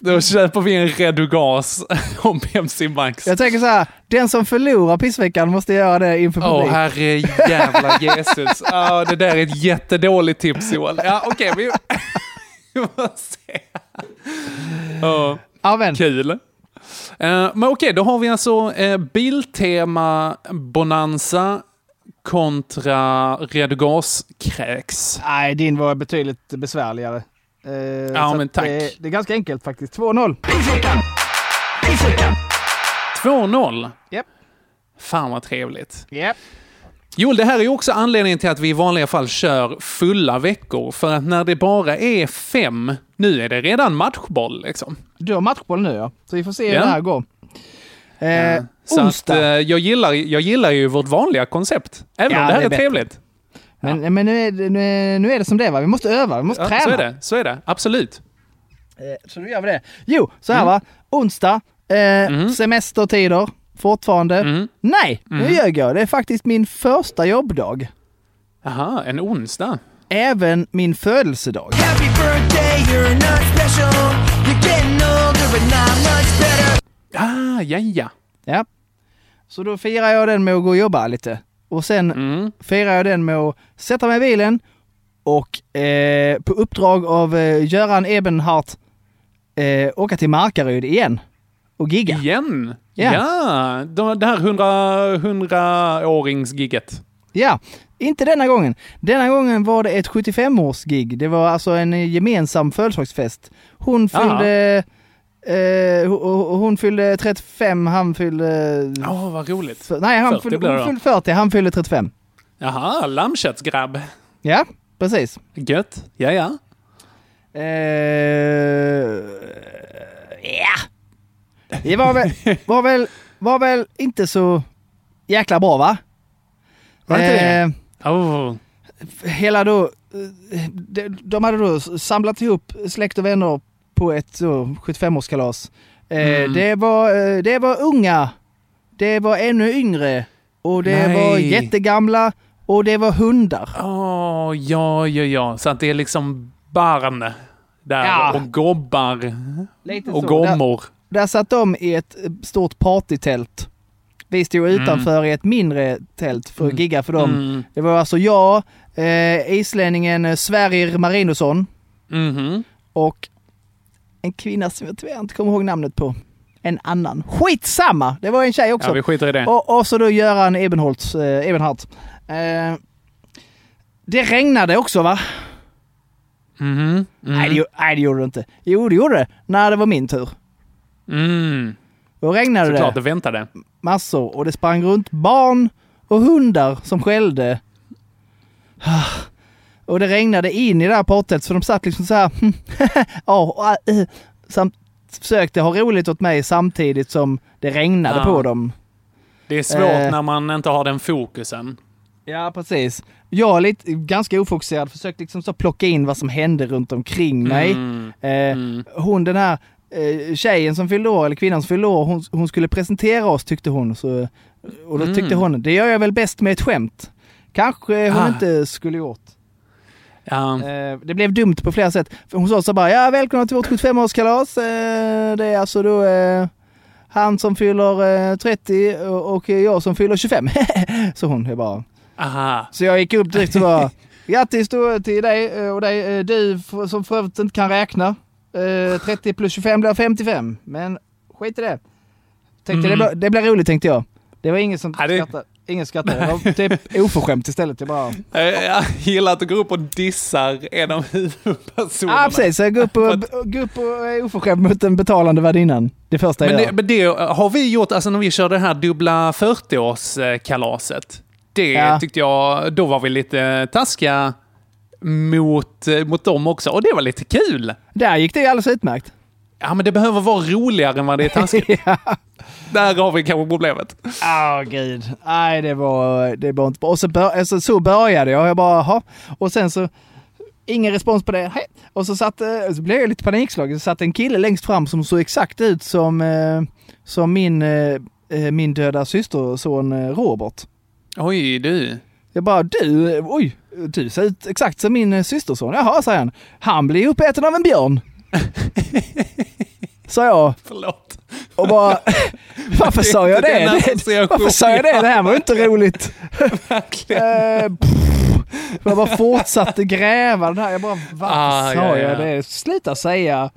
Då köper vi en Redugas och Pepsi Max. Jag tänker så här, den som förlorar pissveckan måste göra det inför Åh, publik. herre jävla Jesus. Ja, det där är ett jättedåligt tips, Joel. Ja, okej, vi... vi får se. Ja, Kul. Eh, men okej, då har vi alltså uh, Biltema Bonanza kontra Redugas-kräks. Nej, din var betydligt besvärligare. Eh, Ja, men tack. Det, det är ganska enkelt faktiskt. 2-0. 2-0. Japp. Fan vad trevligt. Japp. Joel, det här är också anledningen till att vi i vanliga fall kör fulla veckor. För att när det bara är fem, nu är det redan matchboll liksom. Du har matchboll nu ja, så vi får se hur Ja. det här går. Eh, Så onsdag. att, eh, jag, gillar, jag gillar ju vårt vanliga koncept. Även Ja, om det här det är är, trevligt. Men, men nu, är det, nu, är, nu är det som det är va? Vi måste öva, vi måste Ja, träna. så är det, så är det. Absolut. Eh, Så då gör vi det. Jo, så här Mm. va. Onsdag, eh, semestertider, fortfarande. Nej, nu Mm. ljög jag. Det är faktiskt min första jobbdag. Aha, en onsdag. Även min födelsedag. Happy birthday, you're not special. You're getting older, but not much better. Ah, ja, ja. Ja. Så då firar jag den med att gå och jobba lite. Och sen Mm. firar jag den med att sätta mig i bilen och eh, på uppdrag av eh, Göran Ebenhart eh, åka till Markaryd igen och gigga. Igen? Ja. Ja, de- det här 100 100-åringsgigget. Ja, inte denna gången. Denna gången var det ett 75-årsgig. Det var alltså en gemensam födelsedagsfest. Hon fyllde, eh, ho- hon fyllde 35, han fyllde... Åh, vad roligt. Nej, han 40 fyllde, hon fyllde 40, han fyllde 35. Jaha, lammköttsgrabb. Ja, precis. Gött. Ja, ja. Eh, ja. Det var väl, var, väl, var väl inte så jäkla bra va? Var det inte Eh, det? Oh. hela då, eh, de, de hade då samlat ihop släkt och vänner på ett så, 75-årskalas. Eh, Mm. det, var, eh, det var unga, det var ännu yngre och det Nej. var jättegamla och det var hundar. Åh, ja, ja, ja. Så att det är liksom barn där Ja. och gobbar Lite och så. gommor. Där satt de i ett eh, stort partytält. Vi stod utanför i ett mindre tält för att Mm. gigga för dem. Mm. Det var alltså jag, eh, islänningen eh, Sverrir Marinusson Mhm. och en kvinna som jag tyvärr inte kommer ihåg namnet på. En annan. Skitsamma! Det var en tjej också. Ja, vi skiter i det. Och, och så då Göran Ebenholtz, eh, Ebenhart. Eh, det regnade också va? Mhm. Mm. Nej, det, nej det gjorde det inte. Jo det gjorde det, när det var min tur. Mm. Då regnade Såklart, det det väntade. massor och det sprang runt barn och hundar som skällde. Och det regnade in i det här pottet så de satt liksom så här. ja, och, äh, samt försökte ha roligt åt mig samtidigt som det regnade Ja. på dem. Det är svårt Eh. när man inte har den fokusen. Ja, precis. Jag är lite, ganska ofokuserad, försökte liksom så plocka in vad som hände runt omkring mig. Mm. Eh, Hon den här eh, tjejen som fyllde år, eller kvinnan som fyllde år, hon, hon skulle presentera oss tyckte hon. Så, och då Mm. tyckte hon, det gör jag väl bäst med ett skämt. Kanske hon Ah. inte skulle gjort. Ja. Eh, det blev dumt på flera sätt. Hon sa så bara, ja välkomna till vårt 75-årskalas. Eh, det är alltså då eh, han som fyller eh, 30 och, jag som fyller 25. så hon, jag bara. Aha. Så jag gick upp direkt och bara, grattis då till dig eh, och dig, eh, du som för övrigt inte kan räkna. Eh, 30 plus 25 blir 55, men skit i det. Tänkte Mm. det, blir, det blir roligt tänkte jag. Det var ingen som Ja, det- skrattade. ingen skrattade. Det var typ oförskämt istället. Jag bara... Eh, Jag gillar att du går upp och dissar en av huvudpersonerna. Ja, precis. Jag går upp, och, går upp och är oförskämd mot den betalande värdinnan. Det första jag Men gör. det, men det har vi gjort, alltså när vi körde det här dubbla 40-årskalaset. Det Ja. tyckte jag, då var vi lite taskiga mot, eh, mot dem också. Och det var lite kul. Där gick det alldeles utmärkt. Ja, men det behöver vara roligare än vad det är taskigt. Där har vi kanske problemet. Åh gud. Nej, det var, det var inte bra. Och så, bör, alltså, så började jag. Jag bara, jaha. Och sen så, ingen respons på det. Hej. Och så, satt, eh, så blev jag lite panikslagen. Så satt en kille längst fram som såg exakt ut som, eh, som min, min döda systerson Robert. Oj, du. Jag bara, du, oj, du ser ut exakt som min eh, systerson. Jaha, säger han. Han blir uppäten av en björn. Sa jag. Förlåt. Och bara, varför sa jag Det Varför sa jag det? Det här var ju inte roligt. Verkligen. Eh, jag bara fortsatte gräva det här. Jag bara, varför Ah, sa ja, jag ja. det? Sluta säga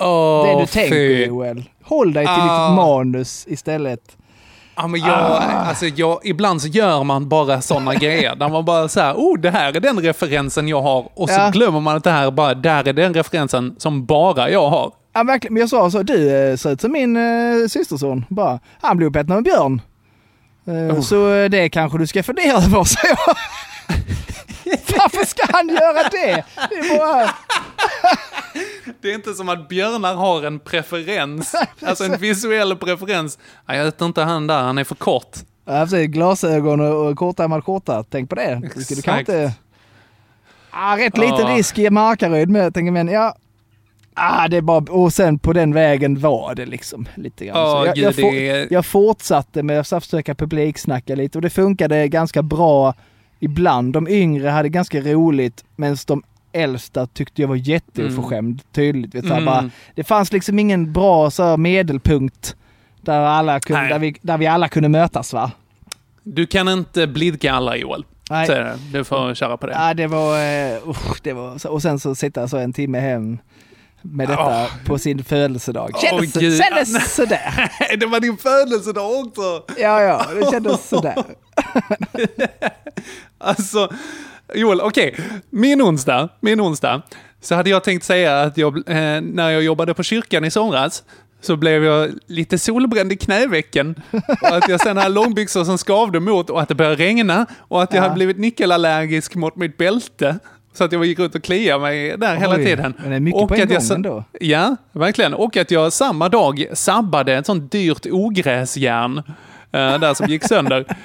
Åh, det du tänker fy. Joel. Håll dig till Ah. ditt manus istället. Ja, men jag, Ah. alltså jag, ibland så gör man bara sådana grejer. Där man bara så här, oh, det här är den referensen jag har. Och så Ja. glömmer man att det här bara, där är den referensen som bara jag har. Ja, verkligen. Men jag sa så, du eh, ser ut som min eh, systerson. Bara, han blev uppäten av en björn. Eh, Oh. Så eh, det kanske du ska fundera över, sa jag. Varför ska han göra det? Det är bara... Det är inte som att björnar har en preferens, alltså en visuell preferens. Jag vet inte han där, han är för kort. Ja, precis. Glasögon och, kortärmad skjorta. Tänk på det. Du kan Exakt. inte... Ah, rätt liten Ja. risk i Markaryd med, jag tänker men ja. Ah, det är bara, och sen på den vägen var det liksom lite grann. Så jag, gud, jag, for, jag fortsatte med att försöka publiksnacka lite och det funkade ganska bra ibland. De yngre hade ganska roligt medan de äldsta tyckte jag var jätteoförskämd. Tydligt. Vet, Mm. bara, det fanns liksom ingen bra så medelpunkt där, alla kunde, där, vi, där vi alla kunde mötas va? Du kan inte blidka alla Joel. Nej. Så. Du får köra på det. Ja, det var... Uh, det var och sen så sitta så en timme hem med detta Åh. på sin födelsedag. Kändes, Gud. kändes sådär. det var din födelsedag också! Ja, ja, det kändes sådär. Alltså, Joel, okej. Min onsdag, min onsdag, så hade jag tänkt säga att jag, eh, när jag jobbade på kyrkan i somras, så blev jag lite solbränd i knävecken. Och att jag sen hade långbyxor som skavde mot och att det började regna. Och att jag Ja. hade blivit nickelallergisk mot mitt bälte. Så att jag gick runt och kliade mig där hela Oj, tiden. men det är mycket på en jag gång ändå. Ja, verkligen. Och att jag samma dag sabbade ett sånt dyrt ogräsjärn eh, där som gick sönder.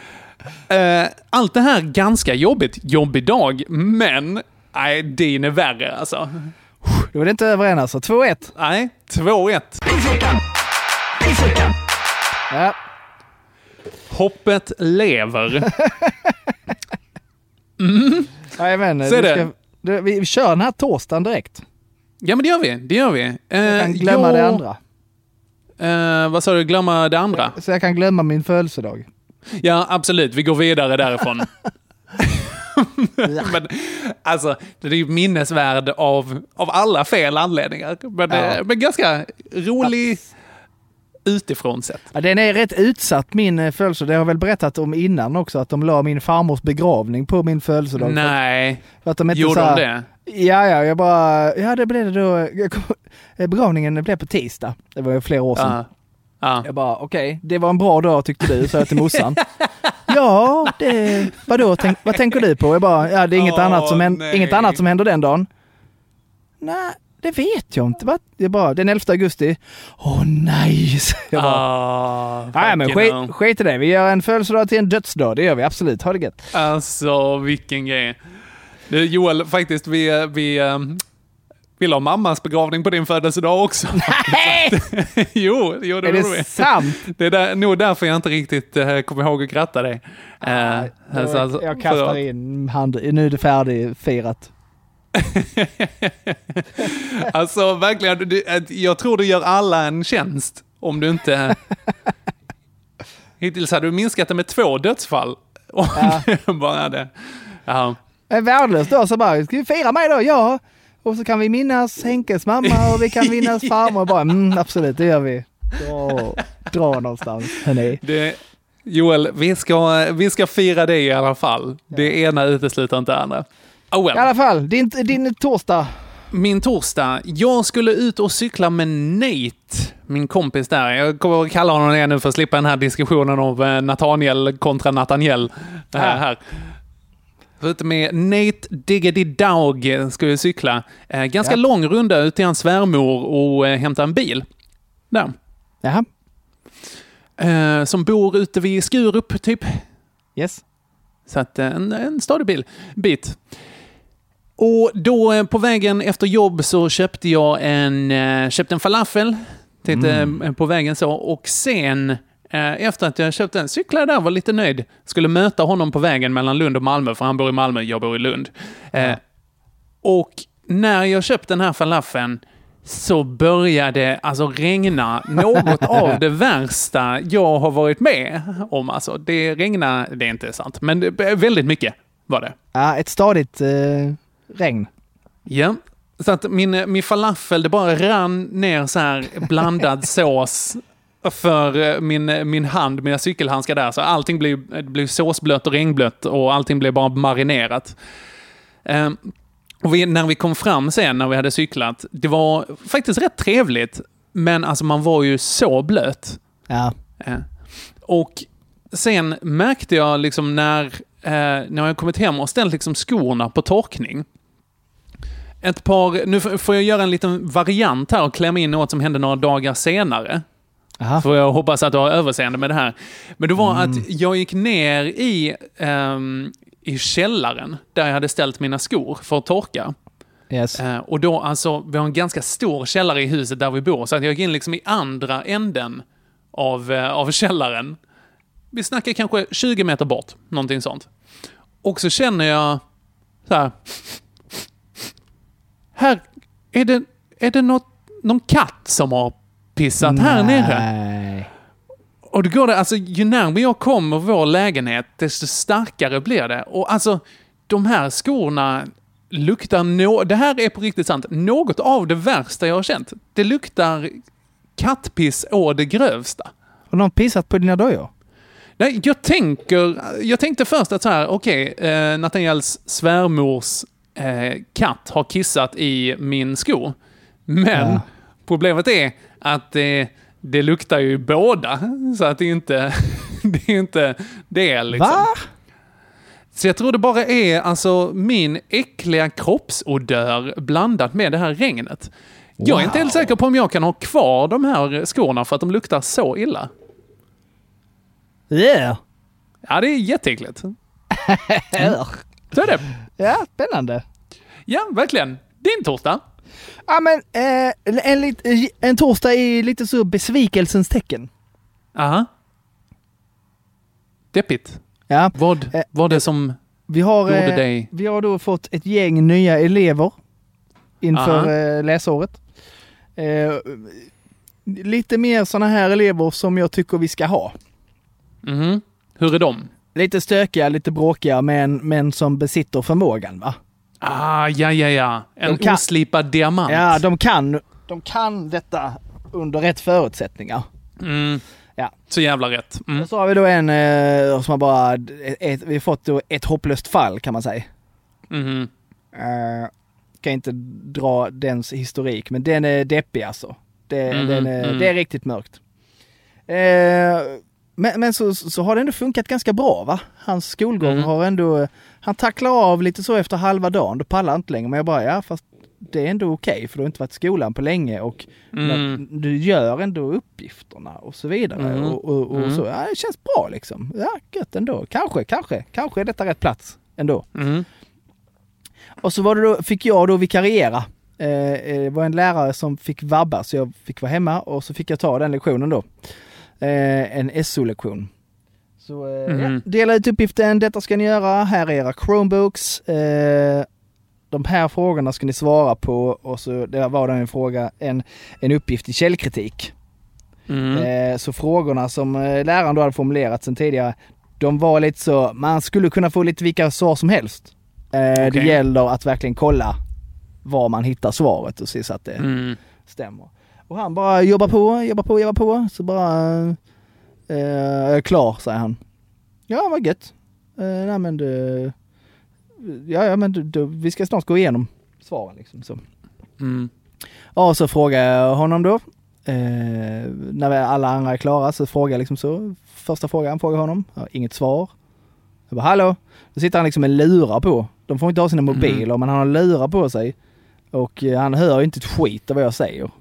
Eh, allt det här ganska jobbigt. Jobbig dag, men nej, din är värre alltså. Då är det inte över än alltså. 2-1. Nej, 2-1. Ja. Hoppet lever. Så är du det. ska, du, vi, kör den här torsdagen direkt. Ja, men det gör vi. Det gör vi. Eh, Jag kan glömma det andra. Eh, vad sa du? Glömma det andra? Så jag kan glömma min födelsedag. Ja, absolut. Vi går vidare därifrån. men, alltså, det är ju minnesvärd av, av alla fel anledningar. Men, Ja. eh, men ganska rolig utifrån sett. Ja, den är rätt utsatt min eh, födelsedag. Det har jag väl berättat om innan också, att de la min farmors begravning på min födelsedag. Nej, För att de inte gjorde så de här- det? Ja, ja, jag bara, ja det blev det då. Eh, begravningen blev på tisdag. Det var ju flera år sedan. Ja. Ja. Jag bara, okej, det var en bra dag tyckte du, sa jag till morsan. ja, det, vadå, tänk, vad tänker du på? Jag bara, ja det är inget, Åh, annat, som, nej. inget annat som händer den dagen. Nej, det vet jag inte. Va? Jag bara, den 11 augusti. Åh nej! Jag bara, Ah, nej men skit, hell. skit i det. Vi gör en födelsedag till en dödsdag. Det gör vi absolut. Ha det gött. Alltså, vilken grej. Du, Joel, faktiskt, vi, vi um, vill ha mammas begravning på din födelsedag också. Nej! jo, jo, det Är det vi. sant? Det är där, nog därför jag inte riktigt uh, kommer ihåg att gratta dig. Uh, alltså, jag kastar för- in hand. Nu är det färdigfirat. Alltså verkligen, du, att jag tror du gör alla en tjänst om du inte... Hittills hade du minskat det med två dödsfall. Om bara hade... Ja. En värdelös dag så bara, ska vi fira mig då? Ja. Och så kan vi minnas Henkes mamma och vi kan minnas farmor. Och bara, mm, absolut, det gör vi. Dra, dra någonstans, hörni. Det, Joel, vi ska, vi ska fira det i alla fall. Det ena utesluter inte det andra. Oh well. I alla fall, din, din torsdag. Min torsdag. Jag skulle ut och cykla med Nate, min kompis där. Jag kommer att kalla honom det nu för att slippa den här diskussionen om eh, Nathaniel kontra Nathaniel. äh, här. Ute med Nate Diggity Dog ska vi cykla. Eh, ganska Ja. lång runda ut till hans svärmor och eh, hämta en bil. Där. Jaha. Eh, som bor ute vid Skurup, typ. Yes. Så att eh, en, en stadig bil, bit. Och då eh, på vägen efter jobb så köpte jag en, eh, köpte en falafel. Tänkte Mm. eh, på vägen så. Och sen efter att jag köpt den cyklade jag där var lite nöjd. Skulle möta honom på vägen mellan Lund och Malmö, för han bor i Malmö, jag bor i Lund. Eh, och när jag köpte den här falafeln så började alltså regna något av det värsta jag har varit med om. Alltså, det regnade, det är inte sant, men väldigt mycket var det. Ja, ett stadigt eh, regn. Ja. Så att min, min falafel, det bara rann ner så här blandad sås för eh, min, min hand, mina cykelhandskar där. Så allting blev, blev såsblött och regnblött och allting blev bara marinerat. Ehm, och vi, när vi kom fram sen, när vi hade cyklat, det var faktiskt rätt trevligt. Men alltså man var ju så blöt. Ja. Eh, Och sen märkte jag liksom när, eh, när jag kommit hem och ställt liksom skorna på torkning. Ett par, nu får jag göra en liten variant här och klämma in något som hände några dagar senare. Aha. Får jag hoppas att du har överseende med det här. Men det var att jag gick ner i, ehm, i källaren där jag hade ställt mina skor för att torka. Yes. Eh, och då, alltså, vi har en ganska stor källare i huset där vi bor, så att jag gick in liksom i andra änden av, eh, av källaren. Vi snackar kanske 20 meter bort, någonting sånt. Och så känner jag så här. Här är det, är det något, någon katt som har pissat här nere. Nej. Och då går det, alltså ju närmare jag kommer vår lägenhet, desto starkare blir det. Och alltså, de här skorna luktar nå... Det här är på riktigt sant. Något av det värsta jag har känt. Det luktar kattpiss å det grövsta. Har någon pissat på dina dojor? Nej, jag tänker... Jag tänkte först att så här, okej, eh, Nathaniels svärmors eh, katt har kissat i min sko. Men Ja. problemet är att eh, det luktar ju båda. Så att det är inte... det är inte det liksom. Va? Så jag tror det bara är alltså min äckliga kroppsodör blandat med det här regnet. Jag är inte helt säker på om jag kan ha kvar de här skorna för att de luktar så illa. Yeah. Ja, det är jätteäckligt. Så är det. Ja, spännande. Ja, verkligen. Din torsdag. Ja men eh, en, lit, en torsdag i lite så besvikelsens tecken. Aha. Deppigt. Ja. Vad var det som Vi har, gjorde eh, dig... vi har då fått ett gäng nya elever inför Aha. eh, läsåret. Eh, lite mer sådana här elever som jag tycker vi ska ha. Mhm. Hur är de? Lite stökiga, lite bråkiga, men, men som besitter förmågan va? Ah, ja, ja, ja. En De kan- oslipad diamant. Ja, de kan, de kan detta under rätt förutsättningar. Mm. Ja. Så jävla rätt. Mm. Och så har vi då en eh, som har bara, ett, vi har fått då ett hopplöst fall kan man säga. Mhm. Uh, kan inte dra dens historik, men den är deppig alltså. Det, Mhm, den är, mm. det är riktigt mörkt. Eh, men men så, så har det ändå funkat ganska bra va? Hans skolgång Mm. har ändå, han tacklar av lite så efter halva dagen, då pallar inte längre. Men jag bara, ja fast det är ändå okej för du har inte varit i skolan på länge och Mm. du gör ändå uppgifterna och så vidare. Mm. Och, och, och Mm. så, ja, det känns bra liksom. Ja, gött ändå. Kanske, kanske, kanske är detta rätt plats ändå. Mm. Och så var det då, fick jag då vikariera. Eh, eh, det var en lärare som fick vabba så jag fick vara hemma och så fick jag ta den lektionen då. Eh, en SO-lektion. Så eh, Mhm. ja, dela ut uppgiften, detta ska ni göra, här är era Chromebooks. Eh, de här frågorna ska ni svara på och så det var det en fråga, en, en uppgift i källkritik. Mm. Eh, så frågorna som eh, läraren då hade formulerat sedan tidigare, de var lite så, man skulle kunna få lite vilka svar som helst. Eh, Det gäller att verkligen kolla var man hittar svaret och se så att det Mm. stämmer. Och han bara jobbar på, jobbar på, jobbar på. Så bara Eh, jag är klar, säger han. Ja, vad gött. Eh, nej men du, ja, ja men du, du, vi ska snart gå igenom svaren liksom. Så. Mm. Ja, så frågar jag honom då. Eh, när alla andra är klara så frågar jag liksom så. Första frågan frågar honom. Ja, inget svar. Jag bara hallå? Då sitter han liksom med lurar på. De får inte ha sina mobiler men han har lurar på sig. Och eh, han hör inte ett skit av vad jag säger.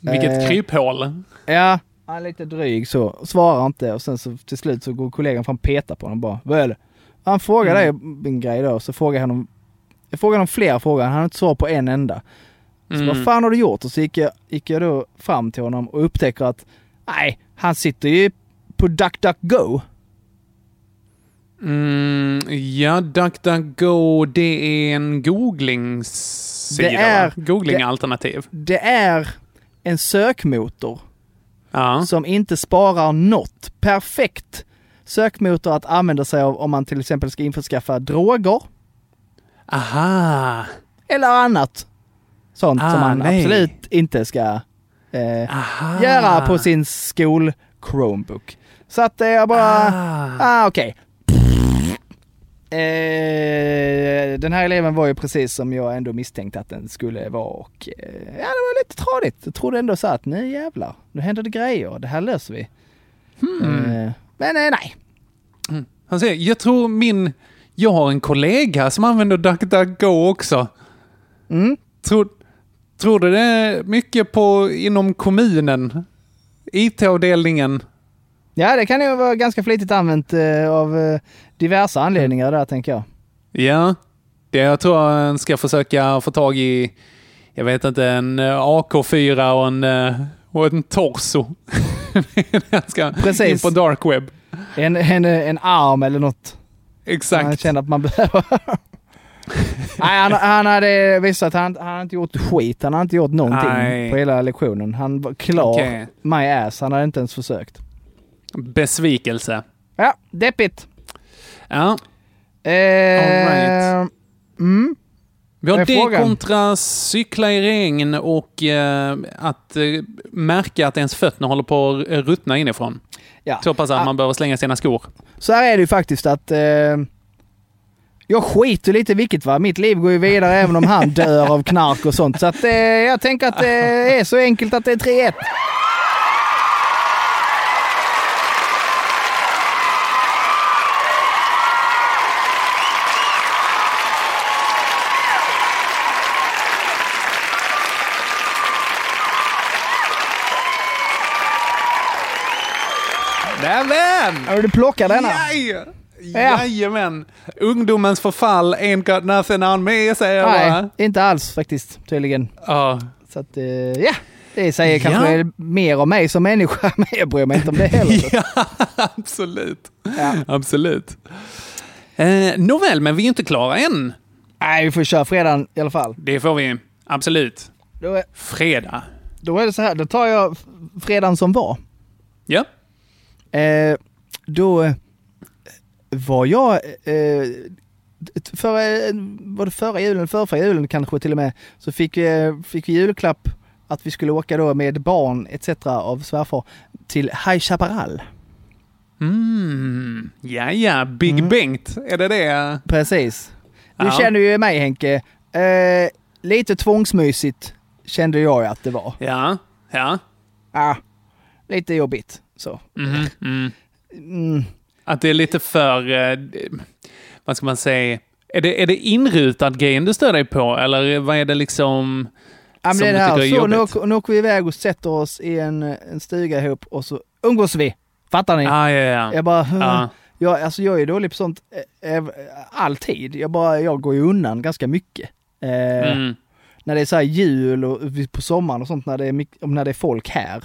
Vilket Eh, kryphål. Ja, han är lite dryg så. Svarar inte och sen så till slut så går kollegan fram och petar på honom bara. Vad är det? Han frågar dig en grej då, så frågar jag honom. Jag frågar honom flera frågor, han har inte svar på en enda. Så Mm. vad fan har du gjort? Och så gick jag, gick jag då fram till honom och upptäcker att nej, han sitter ju på DuckDuckGo. Mm, ja, DuckDuckGo, det är en googlingssida, Det är- va? Googlingalternativ. Det är en sökmotor Ja. som inte sparar något. Perfekt sökmotor att använda sig av om man till exempel ska införskaffa droger Aha. eller annat sånt som Ah, man nej. absolut inte ska eh, göra på sin skol Chromebook. Så att eh, jag bara, ah, okej. Eh, den här eleven var ju precis som jag ändå misstänkte att den skulle vara och eh, ja, det var lite tradigt. Jag trodde ändå så att nu jävlar, nu händer det grejer, det här löser vi. Hmm. Eh, men eh, nej. Han säger, jag tror min... Jag har en kollega som använder DuckDuckGo också. Mm. Tror, tror du det är mycket på inom kommunen? IT-avdelningen? Ja, det kan ju vara ganska flitigt använt eh, av eh, diverse anledningar där tänker jag. Ja, det jag tror han ska försöka få tag i, jag vet inte, en eh, AK4 och en, eh, och en torso. han ska Precis. in på dark web. En, en, en arm eller något. Exakt. Han känner att man behöver. Nej, han, han hade visat att han, han inte gjort skit. Han hade inte gjort någonting Nej. på hela lektionen. Han var klar. Okej. My ass. Han hade inte ens försökt. Besvikelse. Ja, deppigt. Ja. Eh, right. mm. Vi har det kontra cykla i regn och eh, att eh, märka att ens fötter håller på att ruttna inifrån. Ja. Så pass att Ah. man behöver slänga sina skor. Så här är det ju faktiskt att eh, jag skiter lite vilket va. Mitt liv går ju vidare även om han dör av knark och sånt. Så att eh, jag tänker att det är så enkelt att det är 3-1. Nämen! Har du plockat denna? Jaj! Jajamän! Ungdomens förfall ain't got nothing on me, säger jag Nej, bara. inte alls faktiskt tydligen. Ja. Så att, eh, ja. Det säger kanske Ja. mer om mig som människa, men jag bryr mig inte om det heller. ja, absolut. Absolut. Eh, nåväl, men vi är inte klara än. Nej, vi får köra fredagen i alla fall. Det får vi. Absolut. Då är, Fredag. då är det så här, då tar jag fredagen som var. Ja. Eh, då eh, var jag, eh, förra, var det förra julen, förra, julen kanske till och med, så fick, eh, fick vi julklapp att vi skulle åka då med barn etc. av svärfar till High Chaparral. Mm. Ja, ja. Big Bengt. Är det det? Precis. Du Ja. känner ju mig Henke. Eh, lite tvångsmysigt kände jag att det var. Ja. Ja. Ah, lite jobbigt så. Mhm, Mm. Mm. Att det är lite för, eh, vad ska man säga, är det, är det inrutad grejen du stör dig på? Eller vad är det liksom Ja, men som det du här, tycker är så nu åker, nu åker vi iväg och sätter oss i en, en stuga ihop och så umgås vi. Fattar ni? Ah, ja, ja. Jag bara, Ja. jag, alltså jag är dålig på sånt eh, eh, alltid. Jag bara, jag går ju undan ganska mycket. Eh, Mm. När det är så här jul och på sommaren och sånt, när det är, när det är folk här.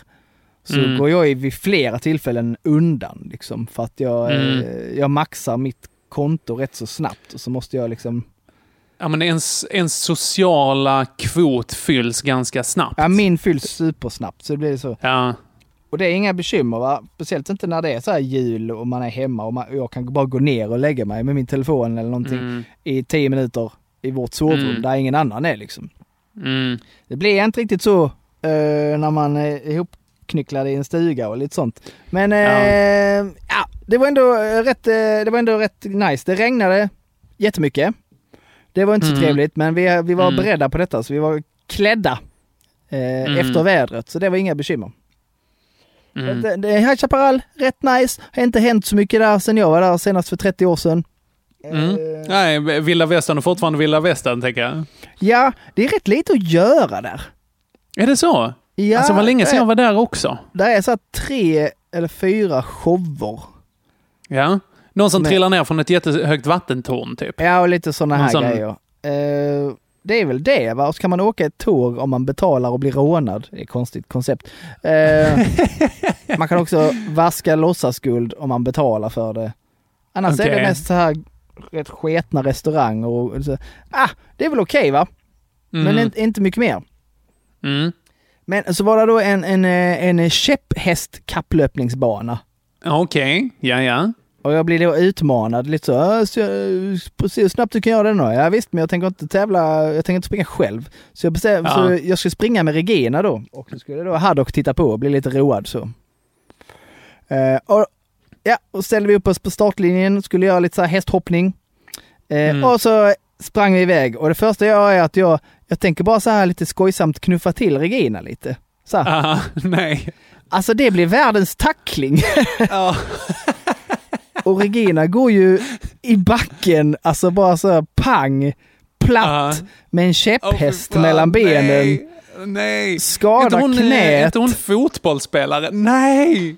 Så Mm. går jag vid flera tillfällen undan liksom för att jag, Mm. eh, jag maxar mitt konto rätt så snabbt och så måste jag liksom Ja, men ens, ens sociala kvot fylls ganska snabbt. Ja, min fylls supersnabbt så det blir så. Ja. Och det är inga bekymmer va? Speciellt inte när det är så här jul och man är hemma och man, jag kan bara gå ner och lägga mig med min telefon eller någonting Mm. i tio minuter i vårt sovrum Mm. där ingen annan är liksom. Mm. Det blir inte riktigt så eh, när man är ihop uppknycklade i en stuga och lite sånt. Men eh, ja. det, var ändå eh, rätt, eh, det var ändå rätt nice. Det regnade jättemycket. Det var inte så Mm. trevligt men vi, vi var Mm. beredda på detta så vi var klädda eh, Mm. efter vädret så det var inga bekymmer. Mm. Det, det, High Chaparral, rätt nice. Har inte hänt så mycket där sen jag var där senast för 30 år sedan. Mm. Nej, vilda västern och fortfarande vilda västern, tänker jag. Ja, det är rätt lite att göra där. Är det så? Ja, alltså, det var länge sedan jag var där också. Det är så tre eller fyra shower. Ja. Någon som Men- trillar ner från ett jättehögt vattentorn, typ. Ja, och lite sådana här sån- grejer. Eh, det är väl det va? Och så kan man åka ett tåg om man betalar och blir rånad. Det är ett konstigt koncept. Eh, man kan också vaska låtsasguld om man betalar för det. Annars är det mest så här rätt sketna restauranger och så. Ah, det är väl okej va? Men Mm. inte, inte mycket mer. Mm. Men så var det då en, en, eh, en käpphästkapplöpningsbana. Okej, ja ja. Och jag blir då utmanad lite så. "Ah, så jag- hur snabbt du kan göra det nu. Ja visst, men jag tänker inte tävla. Jag tänker inte springa själv. Så jag bestämde, Ja. så jag ska springa med Regina då. Och så skulle då Haddock titta på och bli lite road så. Eh, och, ja, och ställde vi upp oss på startlinjen. Skulle göra lite så här hästhoppning. Eh, Mm. Och så sprang vi iväg. Och det första jag gör är att jag, jag tänker bara så här lite skojsamt knuffa till Regina lite. Så här. Ah, nej. Alltså det blir världens tackling. Ja. Och Regina går ju i backen, alltså bara så här pang, platt, med en käpphäst Fan, mellan benen. Nej. nej. Hon, eh, knät. Är inte hon fotbollsspelare? Nej!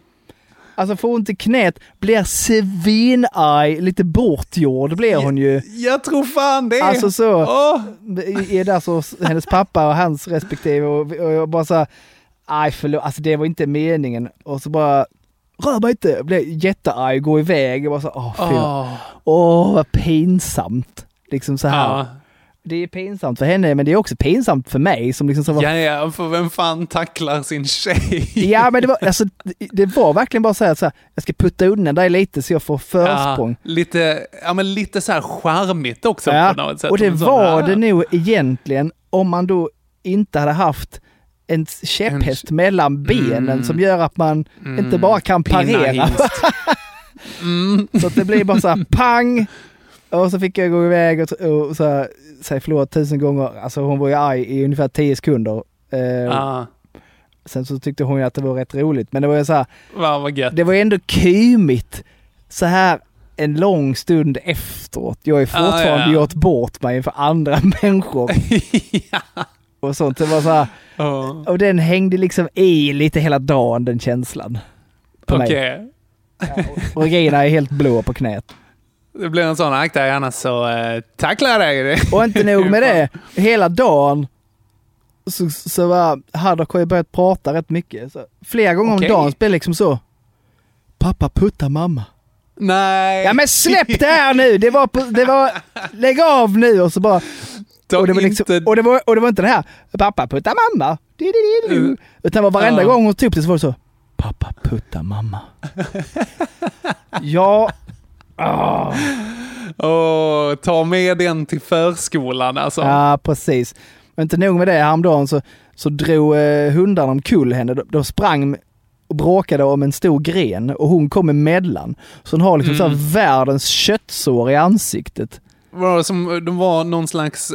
Alltså får ont i knät, blir svinarg, lite bortgjord blir hon ju. Jag tror fan det. Alltså så, Åh. är där så hennes pappa och hans respektive och, och jag bara så här, aj förlåt, alltså det var inte meningen. Och så bara, rör mig inte, jag blev jättearg, går iväg. Jag bara så, åh fy. Åh. Åh, vad pinsamt. Liksom så här. Ja. Det är pinsamt för henne, men det är också pinsamt för mig som liksom så var... Ja, ja, för vem fan tacklar sin tjej? Ja, men det var, alltså, det- var verkligen bara så här, så här, jag ska putta undan dig lite så jag får försprång. Ja, lite, ja, men lite så här charmigt också Ja, på något sätt. och det Som en var det nog egentligen om man då inte hade haft en käpphäst mellan benen Mm. som gör att man inte bara kan parera. Mm. Så att det blir bara så här pang! Och så fick jag gå iväg och, och så här, säga förlåt tusen gånger. Alltså hon var ju arg i ungefär tio sekunder. Eh, Ja, Sen så tyckte hon ju att det var rätt roligt. Men det var ju så här, vad gött. det var ändå kymigt så här en lång stund efteråt. Jag ju Ja, fortfarande ja, ja. gjort bort mig för andra människor. Och sånt. Det var så här, Ja. och den hängde liksom i lite hela dagen den känslan. På Okej. mig. Och Regina är helt blå på knät. Det blir en sån, akta dig annars så uh, tacklar jag dig. Och inte nog med det, hela dagen så, så var Haddock har ju börjat prata rätt mycket. Så, flera gånger Okej. om dagen det liksom så. Pappa putta mamma. Nej. Ja men släpp det här nu! Det var, på, det var lägg av nu och så bara... Och det, var liksom, och, det var, och det var inte det här, pappa putta mamma. Mm. Utan var varenda gång hon tog upp det så var det så. Pappa putta mamma. ja. Ah. Åh, ta med den till förskolan alltså. Ja, precis. Men inte nog med det, häromdagen så, så drog eh, hundarna omkull henne. De, de sprang och bråkade om en stor gren och hon kom emellan. Så hon har liksom så Mm. här världens köttsår i ansiktet. Var det som, de var någon slags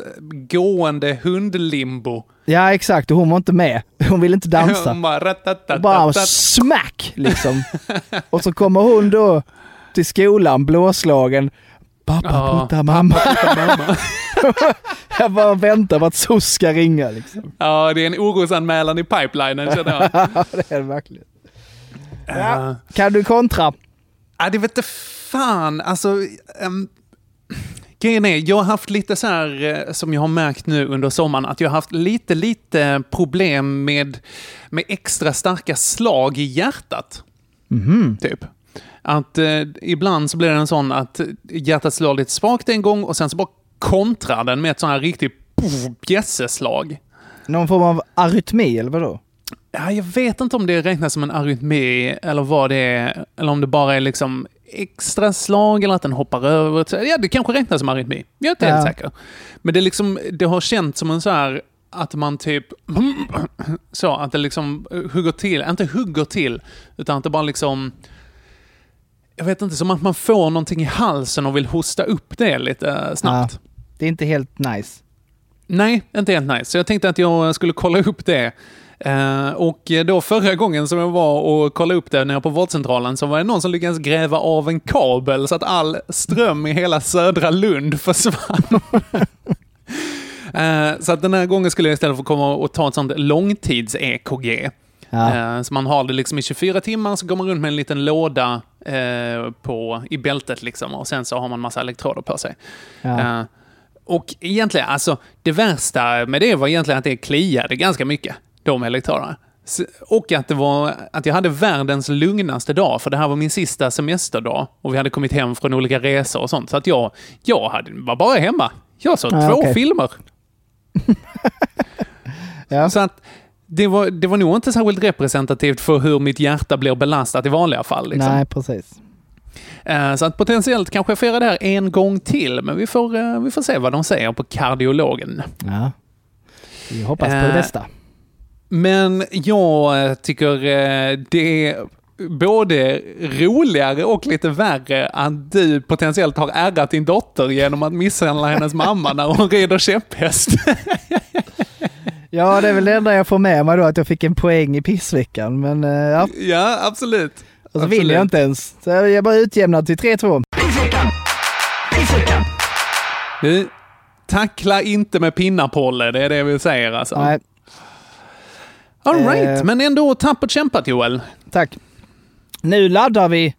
gående hundlimbo. Ja, exakt. Och hon var inte med. Hon ville inte dansa. Hon bara. Bara smack liksom. och så kommer hon då till skolan blåslagen. Pappa Ja, putta mamma. pappa mamma. Jag bara väntar på att SOS ska ringa liksom. Ja, det är en orosanmälan i pipelinen känner jag. det är det verkligen. Ja. Kan du kontra? Ja, det vet fan. Alltså, um, grejen är, jag har haft lite så här, eh, som jag har märkt nu under sommaren, att jag har haft lite, lite problem med, med extra starka slag i hjärtat. Mhm. Typ. Att eh, ibland så blir det en sån att hjärtat slår lite svagt en gång och sen så bara kontrar den med ett sån här riktigt bjässeslag. Någon form av arytmi eller vadå? Ja, jag vet inte om det räknas som en arytmi eller vad det är, eller om det bara är liksom extra slag eller att den hoppar över. Ja, det kanske räknas som arytmi. Jag är inte helt Ja. säker. Men det, är liksom, det har känts som en så här att man typ... Så, att det liksom hugger till. Inte hugger till, utan att det bara liksom... Jag vet inte, som att man får någonting i halsen och vill hosta upp det lite eh, snabbt. Ja, det är inte helt nice. Nej, inte helt nice. Så jag tänkte att jag skulle kolla upp det. Eh, och då förra gången som jag var och kollade upp det nere på vårdcentralen så var det någon som lyckades gräva av en kabel så att all ström i hela södra Lund försvann. Eh, så att den här gången skulle jag istället få komma och ta ett sånt långtids-EKG. Ja. Eh, Så man har det liksom i 24 timmar, så går man runt med en liten låda eh, på, i bältet liksom, och sen så har man massa elektroder på sig. Ja. Eh, och egentligen, alltså det värsta med det var egentligen att det kliade ganska mycket, de elektroderna. Och att, det var, att jag hade världens lugnaste dag, för det här var min sista semesterdag. Och vi hade kommit hem från olika resor och sånt. Så att jag, jag hade, var bara hemma. Jag såg Ja, två okej. filmer. Så att det var, det var nog inte särskilt representativt för hur mitt hjärta blir belastat i vanliga fall. Liksom. Nej, precis. Eh, Så att potentiellt kanske jag får göra det här en gång till, men vi får, eh, vi får se vad de säger på kardiologen. Ja. Vi hoppas på det Eh, bästa. Men jag tycker det är både roligare och lite värre att du potentiellt har ärrat din dotter genom att misshandla hennes mamma när hon rider käpphäst. Ja, det är väl det enda jag får med mig då, att jag fick en poäng i pissveckan. Men eh, ja, ja, absolut. och så vinner jag inte ens. Så jag bara utjämnar till 3-2. Du, tackla inte med pinnar Polle, det är det vi säger alltså. Nej. All right, Eh. men ändå tappert kämpat Joel. Tack. Nu laddar vi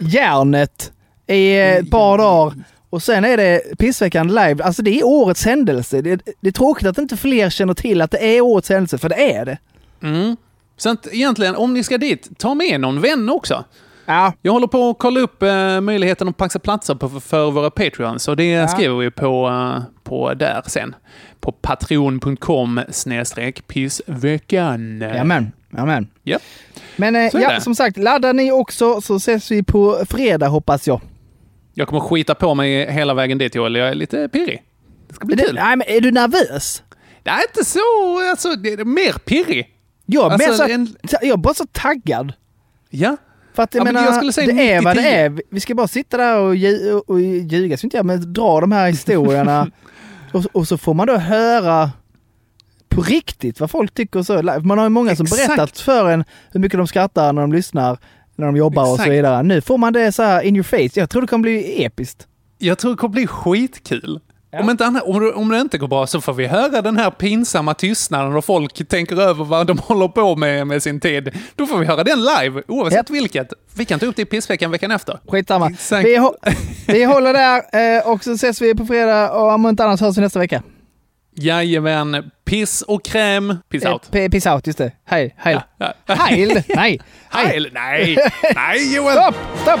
järnet i eh, ett par dagar och sen är det pissveckan live. Alltså det är årets händelse. Det, det är tråkigt att inte fler känner till att det är årets händelse, för det är det. Mm. Så att egentligen, om ni ska dit, ta med någon vän också. Ja. Jag håller på att kolla upp eh, möjligheten att paxa platser på, för våra Patreons och det skriver vi på, eh, på där sen. På patreon.com snedstreck pissveckan. Jajamän, jajamän. Ja. Men eh, Så ja, som sagt, laddar ni också så ses vi på fredag hoppas jag. Jag kommer skita på mig hela vägen dit Joel, jag är lite pirrig. Det ska bli kul. Nej, men är du nervös? Det är inte så, alltså det är mer pirrig. Jag, Alltså, så, en- jag är bara så taggad. Ja. För att jag Ja, men menar, jag skulle säga det är vad det 90-10. är. Vi ska bara sitta där och, lju- och ljuga, så inte jag, men dra de här historierna. och, och så får man då höra på riktigt vad folk tycker och så. Man har ju många som Exakt. berättat för en hur mycket de skrattar när de lyssnar, när de jobbar och så Exakt. vidare. Nu får man det så här in your face. Jag tror det kommer bli episkt. Jag tror det kommer bli skitkul. Om, inte annat, om, om det inte går bra så får vi höra den här pinsamma tystnaden och folk tänker över vad de håller på med med sin tid. Då får vi höra den live, oavsett vilket. Vi kan ta upp det i pissveckan veckan efter. Skitsamma. Exakt. Vi, vi håller där eh, och så ses vi på fredag och om inte annat hörs vi nästa vecka. Jajamän, piss och kräm. Piss Eh, out. p- Peace out, just det. Hej, hej. Ja. Heil? Nej. Heil? Nej. Nej, Joel. Stopp, stopp.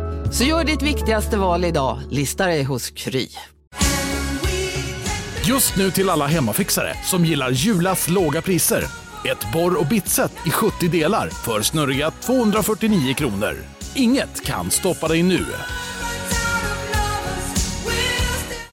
Så gör ditt viktigaste val idag, lista dig hos Kry. Just nu till alla hemmafixare som gillar Julas låga priser. Ett borr och bitset i 70 delar för snurriga 249 kronor. Inget kan stoppa dig nu.